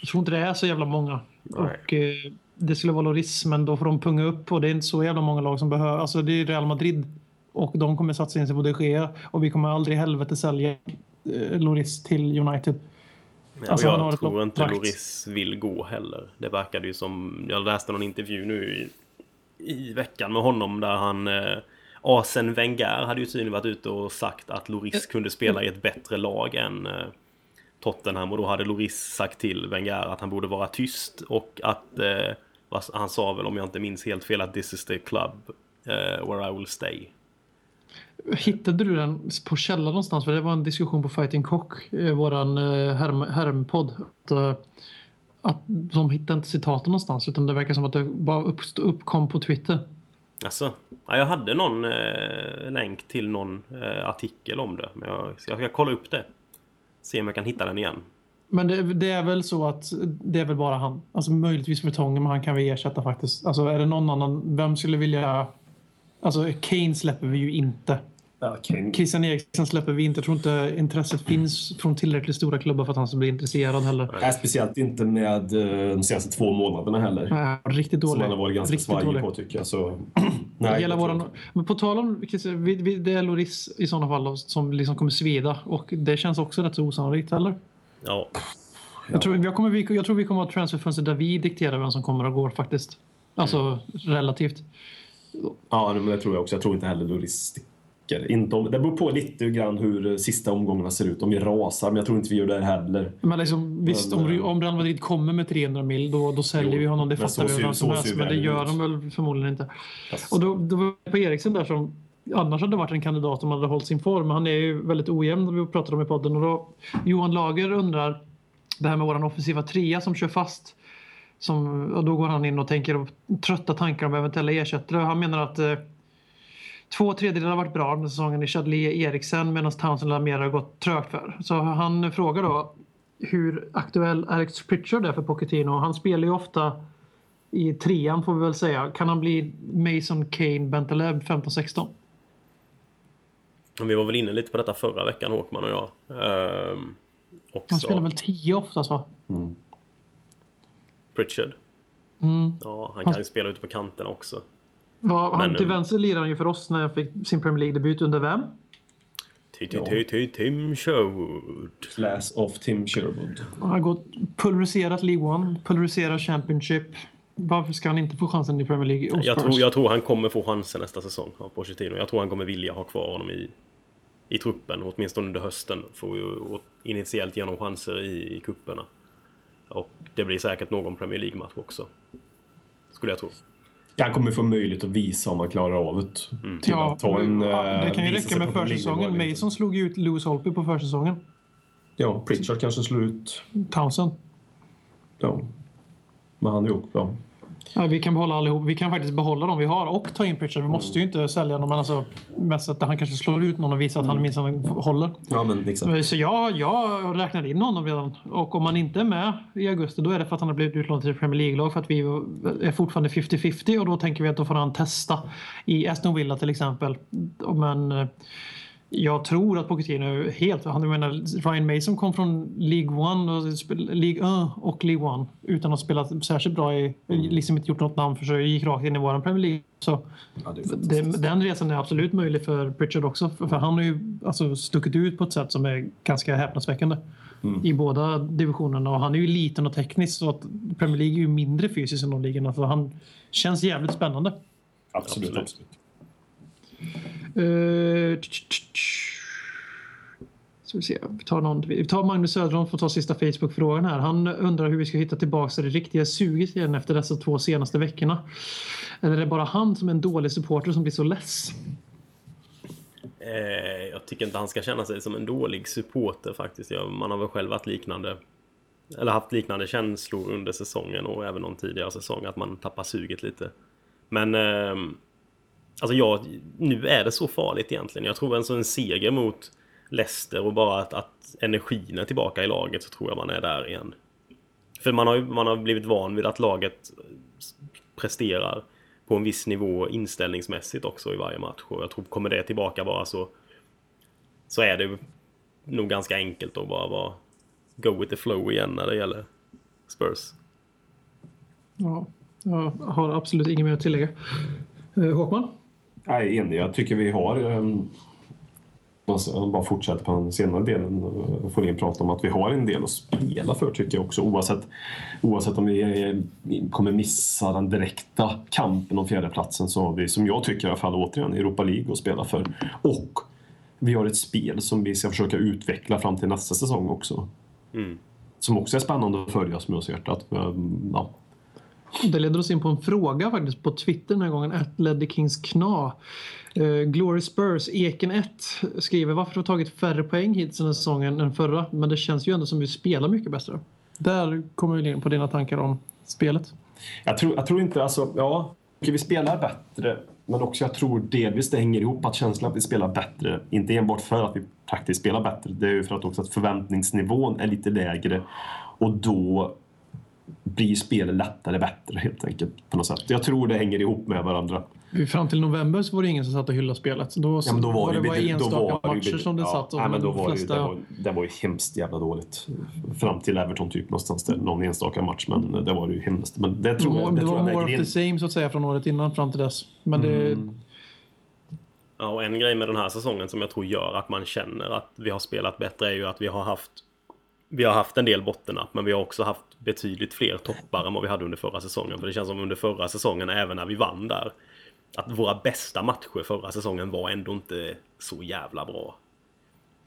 Jag tror inte det är så jävla många. Och, eh, det skulle vara Loris, men då får de punga upp och det är inte så jävla många lag som behöver. Alltså det är Real Madrid och de kommer satsa in sig på de Gea och vi kommer aldrig i helvete sälja eh, Loris till United. Ja, Alltså, jag tror inte kontrakt. Loris vill gå heller. Det verkade ju som... Jag läste någon intervju nu i, i veckan med honom där han... Eh, Asen Wenger hade ju tydligen varit ute och sagt att Loris kunde spela i ett bättre lag än eh, Tottenham och då hade Loris sagt till Wenger att han borde vara tyst och att... Eh, han sa väl om jag inte minns helt fel att this is the club eh, where I will stay. Hittade du den på källan någonstans? För det var en diskussion på Fighting Cock, eh, våran eh, härm, härmpodd. Att, eh, att de hittade inte citaten någonstans utan det verkar som att det bara uppstod, uppkom på Twitter. Alltså, ja, jag hade någon eh, länk till någon eh, artikel om det. Men jag jag ska kolla upp det. Se om jag kan hitta den igen. Men det, det är väl så att det är väl bara han. Alltså möjligtvis Vertongen, men han kan vi ersätta faktiskt. Alltså är det någon annan, vem skulle vilja... Alltså Kane släpper vi ju inte. Kane. Christian Eriksen släpper vi inte. Jag tror inte intresset finns från tillräckligt stora klubbar för att han ska bli intresserad heller. Nej, speciellt inte med eh, de senaste två månaderna heller. Nej, riktigt Som dålig. han har varit ganska Riktigt svajig dålig. på tycker jag. Så, nej, jag våran, men på tal om, det är Loris i sådana fall som liksom kommer svida och det känns också rätt så osannolikt, eller? Ja, Jag, tror, jag, kommer, vi- jag tror vi kommer att ha transferfönster där vi dikterar vem som kommer och går faktiskt. Alltså relativt. Ja, men det tror jag också. Jag tror inte heller Loris sticker. Inte om, det beror på lite grann hur sista omgångarna ser ut. Om vi rasar, men jag tror inte vi gör det heller. Men liksom, visst, Men, om, eh, om Real Madrid kommer med 300 mil då, då säljer Jo, vi honom. Det fattar vi vem som så helst. Men det gör ut. de väl förmodligen inte. Fast- Och då, då var jag på Eriksen där som annars hade varit en kandidat om han hade hållit sin form. Men han är ju väldigt ojämn, vi pratade om i podden. Och då, Johan Lager undrar det här med våran offensiva trea som kör fast. Som, och då går han in och tänker trötta tankar om eventuella ersättare. Han menar att eh, två tredjedelar har varit bra den här säsongen i Chadli Eriksen medan Townsend och har gått trögt för. Så han frågar då hur aktuell Alex Pritchard är för Pochettino. Han spelar ju ofta i trean får vi väl säga. Kan han bli Mason Kane Bentaleb 15-16? Men vi var väl inne lite på detta förra veckan, Håkman och jag. Ehm, Han också spelar väl 10 oftast va? Pritchard. Mm. Ja, han kan ju spela ute på kanterna också. Va, han, Men, till eh, vänster lirar han ju för oss när jag fick sin Premier League-debut under vem? Tim Sherwood. Class of Tim Sherwood. Han har gått pulveriserat League One, pulveriserat Championship. Varför ska han inte få chansen i Premier League? Jag tror, jag tror han kommer få chansen nästa säsong av Pochettino. Jag tror han kommer vilja ha kvar honom i, i truppen, åtminstone under hösten. Får ju initiellt ge honom chanser i, i kupperna. Och det blir säkert någon Premier League-match också. Skulle jag tro. Han kommer få möjlighet att visa om han klarar av det. Mm. Till Ja, att ta en, ja, eh, det kan ju räcka med försäsongen. Mason slog ju ut Lewis Holtby på försäsongen. Ja, Pritchard kanske slår ut. Townsend. Ja. Men han är ju också... Ja, vi kan behålla allihop. Vi kan faktiskt behålla dem vi har och ta in Pritchard. Vi måste ju inte sälja dem, men alltså mest att han kanske slår ut någon och visar att han minsann håller. ja, men exakt. Så jag, jag räknar in honom redan. Och om han inte är med i augusti då är det för att han har blivit utlånad till Premier League-lag för att vi är fortfarande 50-50 och då tänker vi att då får han testa i Aston Villa till exempel. Men eh, jag tror att Pochettino är helt... Han menar, Ryan Mason kom från League One och League 1 och League One utan att spela särskilt bra i... Liksom inte gjort något namn för sig. Gick rakt in i våran Premier League. Så Ja, det den resan är absolut möjlig för Pritchard också. För, för han har ju alltså stuckit ut på ett sätt som är ganska häpnadsväckande. I båda divisionerna. Och han är ju liten och teknisk så att Premier League är ju mindre fysiskt än de ligorna. Så han känns jävligt spännande. Absolut, Absolut. absolut. Eh, ska vi, se, vi, tar någon, vi tar Magnus Söderholm får ta sista Facebook-frågan här. Han undrar hur vi ska hitta tillbaka till det riktiga suget igen efter dessa två senaste veckorna. Eller är det bara han som är en dålig supporter som blir så less? Eh, jag tycker inte han ska känna sig som en dålig supporter faktiskt. Ja, man har väl själv varit liknande eller haft liknande känslor under säsongen och även någon tidigare säsong att man tappar suget lite. Men eh, alltså jag, nu är det så farligt egentligen. Jag tror en sån seger mot Leicester och bara att, att energin är tillbaka i laget så tror jag man är där igen. För man har, man har blivit van vid att laget presterar på en viss nivå inställningsmässigt också i varje match. Och jag tror kommer det tillbaka bara så så är det nog ganska enkelt att bara vara go with the flow igen när det gäller Spurs. Ja, jag har absolut inget mer att tillägga. Eh, Håkman? Jag är enig. Jag tycker vi har... Um, bara fortsätter på den senare delen. Uh, får in prata om att vi har en del att spela för tycker jag också. Oavsett, oavsett om vi är, kommer missa den direkta kampen om fjärdeplatsen så har vi, som jag tycker i alla fall, återigen Europa League att spela för. Och vi har ett spel som vi ska försöka utveckla fram till nästa säsong också. Mm. Som också är spännande att följa som jag ser hjärtat. Ja. Det leder oss in på en fråga faktiskt på Twitter den här gången. Att Leddy Kings Kna. Uh, Glory Spurs, Eken 1 skriver varför har du tagit färre poäng hittills den här säsongen än förra? Men det känns ju ändå som vi spelar mycket bättre. Där kommer vi in på dina tankar om spelet. Jag tror, jag tror inte, alltså, ja, vi spelar bättre. Men också jag tror delvis det hänger ihop att känslan att vi spelar bättre, inte enbart för att vi praktiskt spelar bättre, det är ju för att också att förväntningsnivån är lite lägre och då blir spelet lättare bättre helt enkelt på något sätt. Jag tror det hänger ihop med varandra. Fram till november så var det ingen som satt och hyllade spelet. Då, ja, men då var, var det bara enstaka var matcher som det ja, satt och nej, men då var flesta... det, det, var, det var ju hemskt jävla dåligt. Fram till Everton typ någonstans där, någon enstaka match. Men det var ju hemskt. Men det tror det jag, det, det var more of the same så att säga från året innan fram till dess. Men det... Mm. Ja, och en grej med den här säsongen som jag tror gör att man känner att vi har spelat bättre är ju att vi har haft vi har haft en del bottennapp men vi har också haft betydligt fler toppar än vad vi hade under förra säsongen. För det känns som under förra säsongen, även när vi vann där, att våra bästa matcher förra säsongen var ändå inte så jävla bra.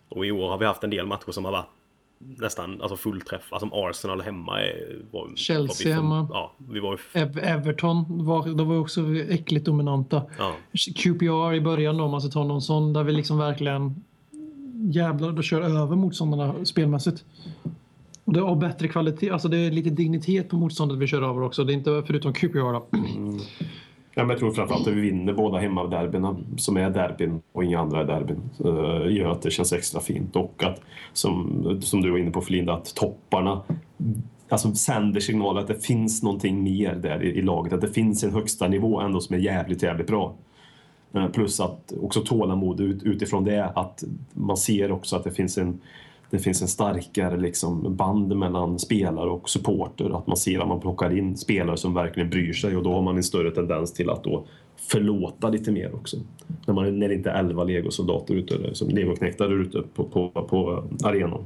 Och i år har vi haft en del matcher som har varit nästan alltså fullträff. Alltså Arsenal hemma var, Chelsea var hemma. Ja, vi var Ev Everton var, de var också äckligt dominanta. Ja. QPR i början då, om man ska ta någon sån där vi liksom verkligen jävlar, då kör över motståndarna spelmässigt. Och det har bättre kvalitet, alltså det är lite dignitet på motståndet vi kör över också. Det är inte förutom QPR då. Mm. Ja, men jag tror framförallt att vi vinner båda hemmaderbyna som är derbyn och inga andra derbyn uh, gör att det känns extra fint och att som, som du var inne på Felinda att topparna alltså sänder signaler att det finns någonting mer där i, i, laget, att det finns en högsta nivå ändå som är jävligt, jävligt bra. Eh, plus att också tålamod ut, utifrån det, att man ser också att det finns en det finns en starkare liksom band mellan spelare och supporter. Att man ser att man plockar in spelare som verkligen bryr sig och då har man en större tendens till att då förlåta lite mer också. När, man, när det inte är elva legosoldater ute, som legoknektar ute på, på, på arenan.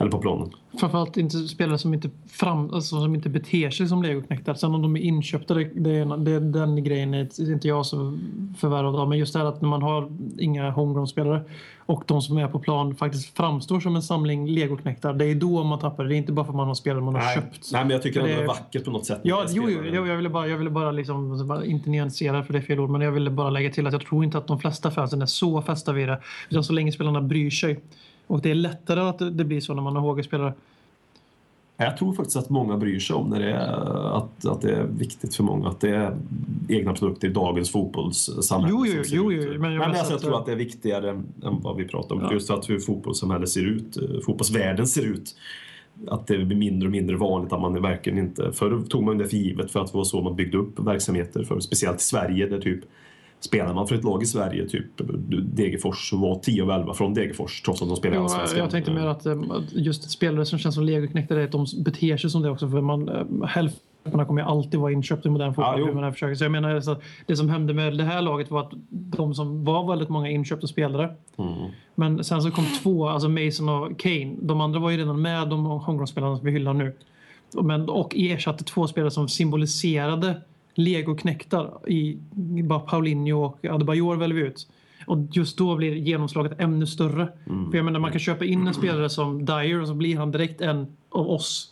Eller på planen. Framförallt inte spelare som inte, fram, alltså, som inte beter sig som legoknektar. Sen om de är inköpta, det, det, det, den grejen är inte jag så förvärvad av. Men just det här att när man har inga homegrown-spelare och de som är på plan faktiskt framstår som en samling legoknektar. Det är då man tappar det. Det är inte bara för att man har spelare man har Nej. köpt. Nej, men jag tycker det är vackert på något sätt. Ja, jo, jo, jag, jag ville bara, jag ville bara liksom, inte nyansera för det är fel ord, men jag ville bara lägga till att jag tror inte att de flesta fansen är så fästa vid det. Utan så länge spelarna bryr sig och det är lättare att det blir så när man har HG-spelare. Jag tror faktiskt att många bryr sig om när det är, att, att det är viktigt för många att det är egna produkter i dagens fotbollssamhälle. Jo, jo, jo, jo, men jag, men alltså, jag tror att det är viktigare än vad vi pratar om. Ja. Just att hur fotbollssamhället ser ut, fotbollsvärlden ser ut. Att det blir mindre och mindre vanligt att man verkligen inte... Förr tog man det för givet för att det var så man byggde upp verksamheter för, speciellt i Sverige där typ spelar man för ett lag i Sverige, typ Degerfors, som var 10 av 11 från Degerfors trots att de spelar i Allsvenskan. Jag tänkte mer att just spelare som känns som legoknäktare, att de beter sig som det också. För man, hälften kommer alltid vara inköpta i modern fotboll. Försöker. Så jag menar, så det som hände med det här laget var att de som var väldigt många inköpta spelare. Mm. Men sen så kom två, alltså Mason och Kane. De andra var ju redan med, de homegrown-spelarna som vi hyllar nu. Men, och ersatte två spelare som symboliserade legoknektar i bara Paulinho och Adebayor väljer vi ut. Och just då blir genomslaget ännu större. För jag menar, man kan köpa in en spelare som Dyer och så blir han direkt en av oss.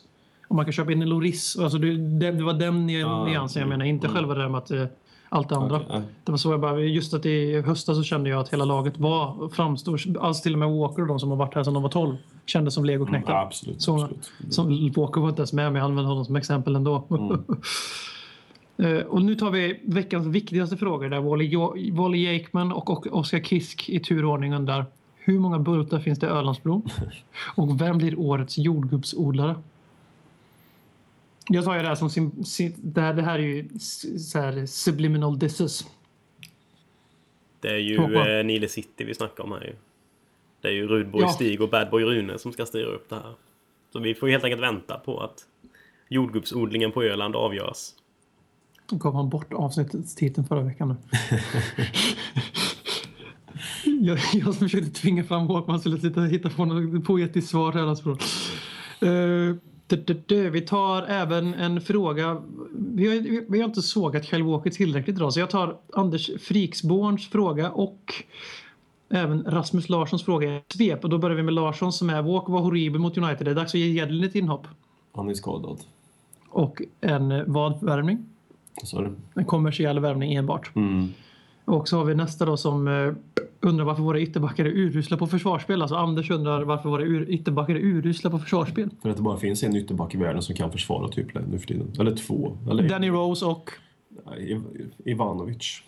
Och man kan köpa in en Loris. Alltså det, det, det var den ny- nyansen jag menar, inte själva det där med att eh, allt det andra. Ja. Det var så jag bara, just att i höstas så kände jag att hela laget var framstår, alltså till och med Walker och de som har varit här sedan de var 12 kändes som legoknektar. Ja, absolut, Så, absolut. Som Walker var inte ens med, men jag använder honom som exempel ändå. Eh, och nu tar vi veckans viktigaste frågor där Wally, Jakeman och, Oskar Kisk i turordning undrar hur många bultar finns det i Ölandsbron? Och vem blir årets jordgubbsodlare? Jag tar ju det här som sim, sim, det, här, det här är ju så här subliminal disses. Det är ju eh, Nile City vi snackar om här ju. Det är ju Rudboy Ja. Stig och Badboy Rune som ska styra upp det här. Så vi får helt enkelt vänta på att jordgubbsodlingen på Öland avgörs. Gav han bort avsnittets titel förra veckan. Jag, jag som försökte tvinga fram Håkman skulle sitta och hitta på något poetiskt svar till allas frågor. Uh, vi tar även en fråga. Vi har, vi, har inte sågat Walker tillräckligt idag så jag tar Anders Friksborns fråga och även Rasmus Larssons fråga i svep. Och då börjar vi med Larsson som är Walker var horribel mot United. Det är dags att ge Jedlin ett inhopp. Han är skadad. Och en eh, du? En kommersiell värvning enbart. Mm. Och så har vi nästa då som eh, undrar varför våra ytterbackar är urusla på försvarsspel. Alltså Anders undrar varför våra ur, ytterbackar är urusla på försvarsspel. För att det bara finns en ytterback i världen som kan försvara typ nu för tiden. Eller två. Eller Danny Rose och... Ivanovic.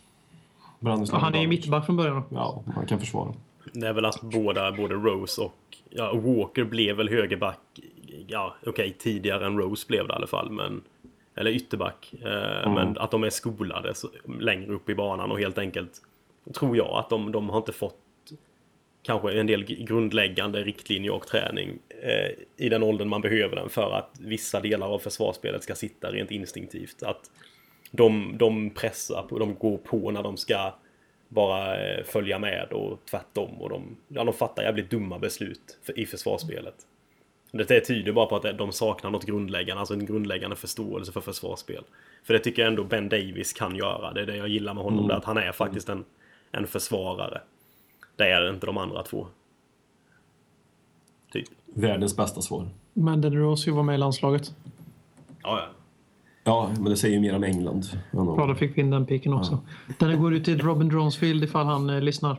Branislav Han är ju mittback från början. Ja, han kan försvara. Det är väl att båda, både Rose och ja, Walker blev väl högerback. Ja, okej, tidigare än Rose blev det i alla fall, men eller ytterback. Eh, Men att de är skolade längre upp i banan och helt enkelt tror jag att de, de har inte fått kanske en del grundläggande riktlinjer och träning eh, i den åldern man behöver den för att vissa delar av försvarsspelet ska sitta rent instinktivt. Att de, de pressar, på, de går på när de ska bara eh, följa med och tvärtom. Och de, ja, de fattar jävligt dumma beslut för, i försvarsspelet. Det tyder bara på att de saknar något grundläggande, alltså en grundläggande förståelse för försvarsspel. För det tycker jag ändå Ben Davis kan göra. Det är det jag gillar med honom, där, att han är faktiskt en, en försvarare. Det är inte de andra två. Typ. Världens bästa svar. Men Danny Rose ju var med i landslaget. Ja, ja. Ja, men det säger ju mer om England. Bra, då fick vi in den piken också. Den går ut till Robin Dronsfield ifall han eh, lyssnar.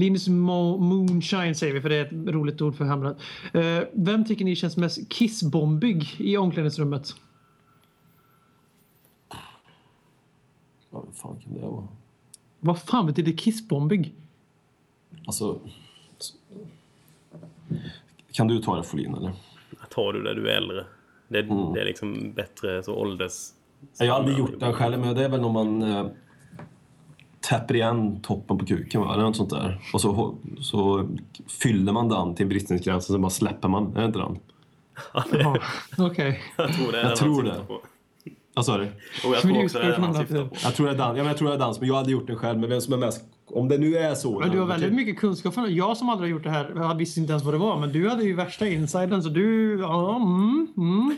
Linus Mo Moonshine säger vi, för det är ett roligt ord för Hamrad. Eh, vem tycker ni känns mest kissbombig i omklädningsrummet? Ja, vad fan kan det vara? Vad fan betyder kissbombig? Alltså... Kan du ta det Folin eller? Tar du det, du är äldre. Det, det är liksom bättre så ålders... Jag har aldrig gjort den själv, men det är väl när man eh, täpper igen toppen på kuken, va? Eller något sånt där. Och så, så fyller man den till bristningsgränsen, så bara släpper man. Är det inte den? Jaha, Okej. Jag tror det är Jag tror det. syftar på. Vad sa du? Och jag tror också det är den han syftar på. Jag tror det är dans, ja, men jag tror det är dans, men jag hade gjort den själv. Men vem som är mest... Om det nu är så... Men du har väldigt mycket kunskap. Från, jag som aldrig har gjort det här jag visste inte ens vad det var. Men du hade ju värsta insiden så du... Ja, mm, mm.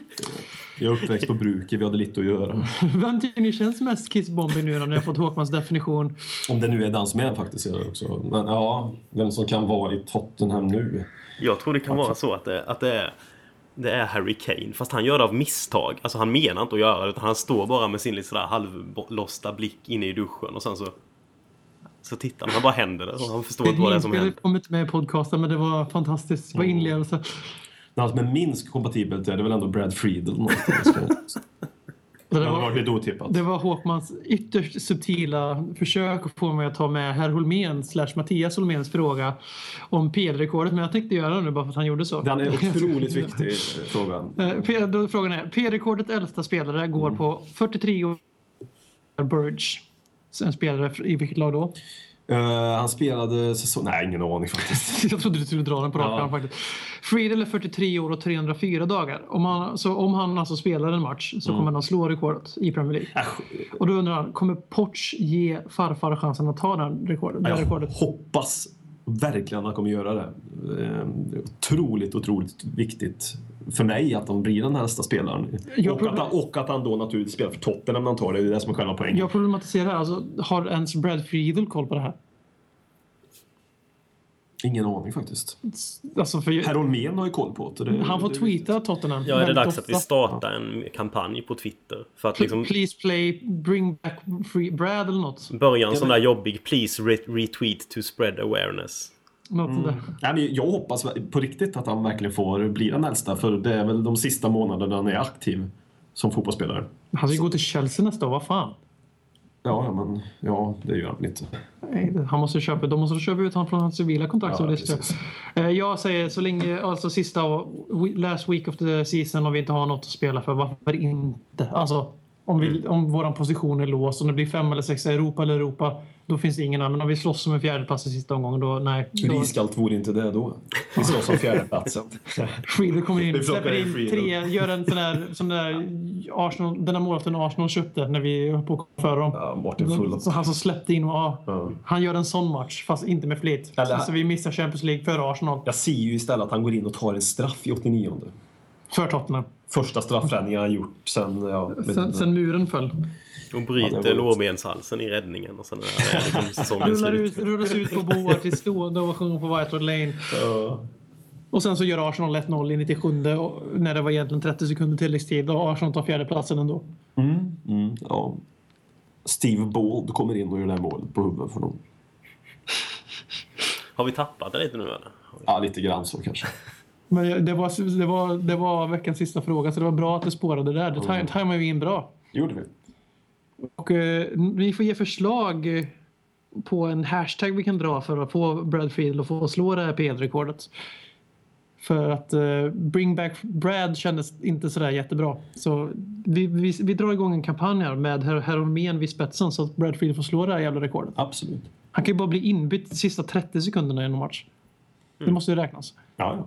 Jag är uppväxt på bruket, vi hade lite att göra. Vem tycker ni känns mest kissbombig nu när ni har fått Håkmans definition? Om det nu är den som är faktiskt. Är det också. Men ja, vem som kan vara i Tottenham nu. Jag tror det kan vara så att det, att det är det är Harry Kane, fast han gör det av misstag. Alltså han menar inte att göra det, utan han står bara med sin lite sådär halvlosta blick inne i duschen och sen så... Så tittar han, bara händer det han förstår inte vad det är som händer. kom inte med i podcasten men det var fantastiskt. Det var inlevelse. Den som är minst kompatibelt är det väl ändå Brad Friedel någonstans. Det var, det var Håkmans ytterst subtila försök att få mig att ta med herr Holmén slash Mattias Holméns fråga om PL-rekordet. Men jag tänkte göra det nu bara för att han gjorde så. Den är otroligt viktig, frågan. Eh, då Frågan är, P-rekordets äldsta spelare går Mm. på 43 år. Burge. En spelare i vilket lag då? Eh, han spelade säsong... Nej, ingen aning faktiskt. Jag trodde du skulle dra den på rak Ja. faktiskt. Friedel är 43 år och 304 dagar. Om han, så om han alltså spelar en match så Mm. kommer han slå rekordet i Premier League. Äh, Och då undrar han, kommer Poch ge farfar chansen att ta den rekordet? Det Jag rekordet? hoppas verkligen att han kommer göra det. Eh, otroligt, otroligt viktigt för mig att han blir den här nästa spelaren. Och att, han, och att han då naturligtvis spelar för Tottenham tar det. Är det som är själva poängen. Jag problematiserar. Alltså, har ens Brad Friedel koll på det här? Ingen aning faktiskt. Alltså för, Herr Holmén har ju koll på det. det han får det- tweeta Tottenham. Ja, är det dags att vi startar en kampanj på Twitter? För att liksom Please play, bring back free Brad eller något. börja en sån där jobbig “Please re- retweet to spread awareness”. Mm. men jag hoppas på riktigt att han verkligen får bli den äldsta för det är väl de sista månaderna han är aktiv som fotbollsspelare. Han ska gå till Chelsea nästa år, vad fan. Ja, men ja, det gör han inte. Nej, Han måste köpa, de måste köpa ut honom från hans civila kontrakt. Ja, som det. Eh, Jag säger så länge, alltså sista, last week of the season och vi inte har något att spela för, varför inte? Alltså, om, vi, Mm. om vår position är låst, om det blir fem eller sex, Europa eller Europa, då finns det ingen annan. Men om vi slåss om en fjärdeplats i sista omgången, då nej. Då, iskallt vore inte det då? Vi slåss om fjärdeplatsen. Friedel kommer in, släpper in tre, gör en sån där, som den där Arsenal, den där målvakten Arsenal köpte när vi höll på att före dem. Ja, Martin Fulham. Så han som släppte in och ja, Ja. Han gör en sån match, fast inte med flit. Eller- Så vi missar Champions League före Arsenal. Jag ser ju istället att han går in och tar en straff i 89 För Tottenham. Första straffräddningen han gjort sen... Ja, Sen, sen muren föll. Och Ja, bryter var- lårbenshalsen i räddningen och sen är det liksom säsongen Rullar ut, slut. rullas ut på boar till stående ovation på White Hart Lane. Ja. Och sen så gör Arsenal 1-0 i 97 och när det var egentligen 30 sekunder tilläggstid. Och Arsenal tar fjärdeplatsen ändå. Mm, mm, ja. Steve Bold kommer in och gör det här målet på huvudet för dem. Har vi tappat det lite nu eller? Ja, lite grann så kanske. Men det var, det, var, det var veckans sista fråga, så det var bra att det spårade där. Det taj- tajmade vi in bra. Gjorde vi. Och eh, vi får ge förslag eh, på en hashtag vi kan dra för att få Brad Friedel att få slå det här PL-rekordet. För att eh, Bring Back Brad kändes inte sådär jättebra. Så vi, vi, vi drar igång en kampanj här med Herr Holmén vid spetsen så att Brad Friedel får slå det här jävla rekordet. Absolut. Han kan ju bara bli inbytt de sista 30 sekunderna i en match. Det måste ju räknas. Ja, ja.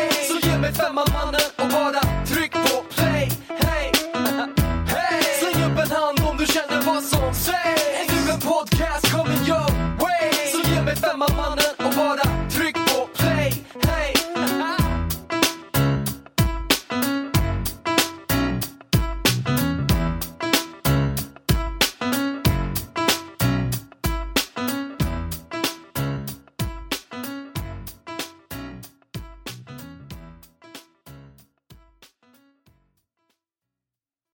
med ge mig femman mannen och bara tryck på play. Hey, hey. Släng upp en hand om du känner vad som sägs. Är du en podcast coming your way. Så ge mig femman mannen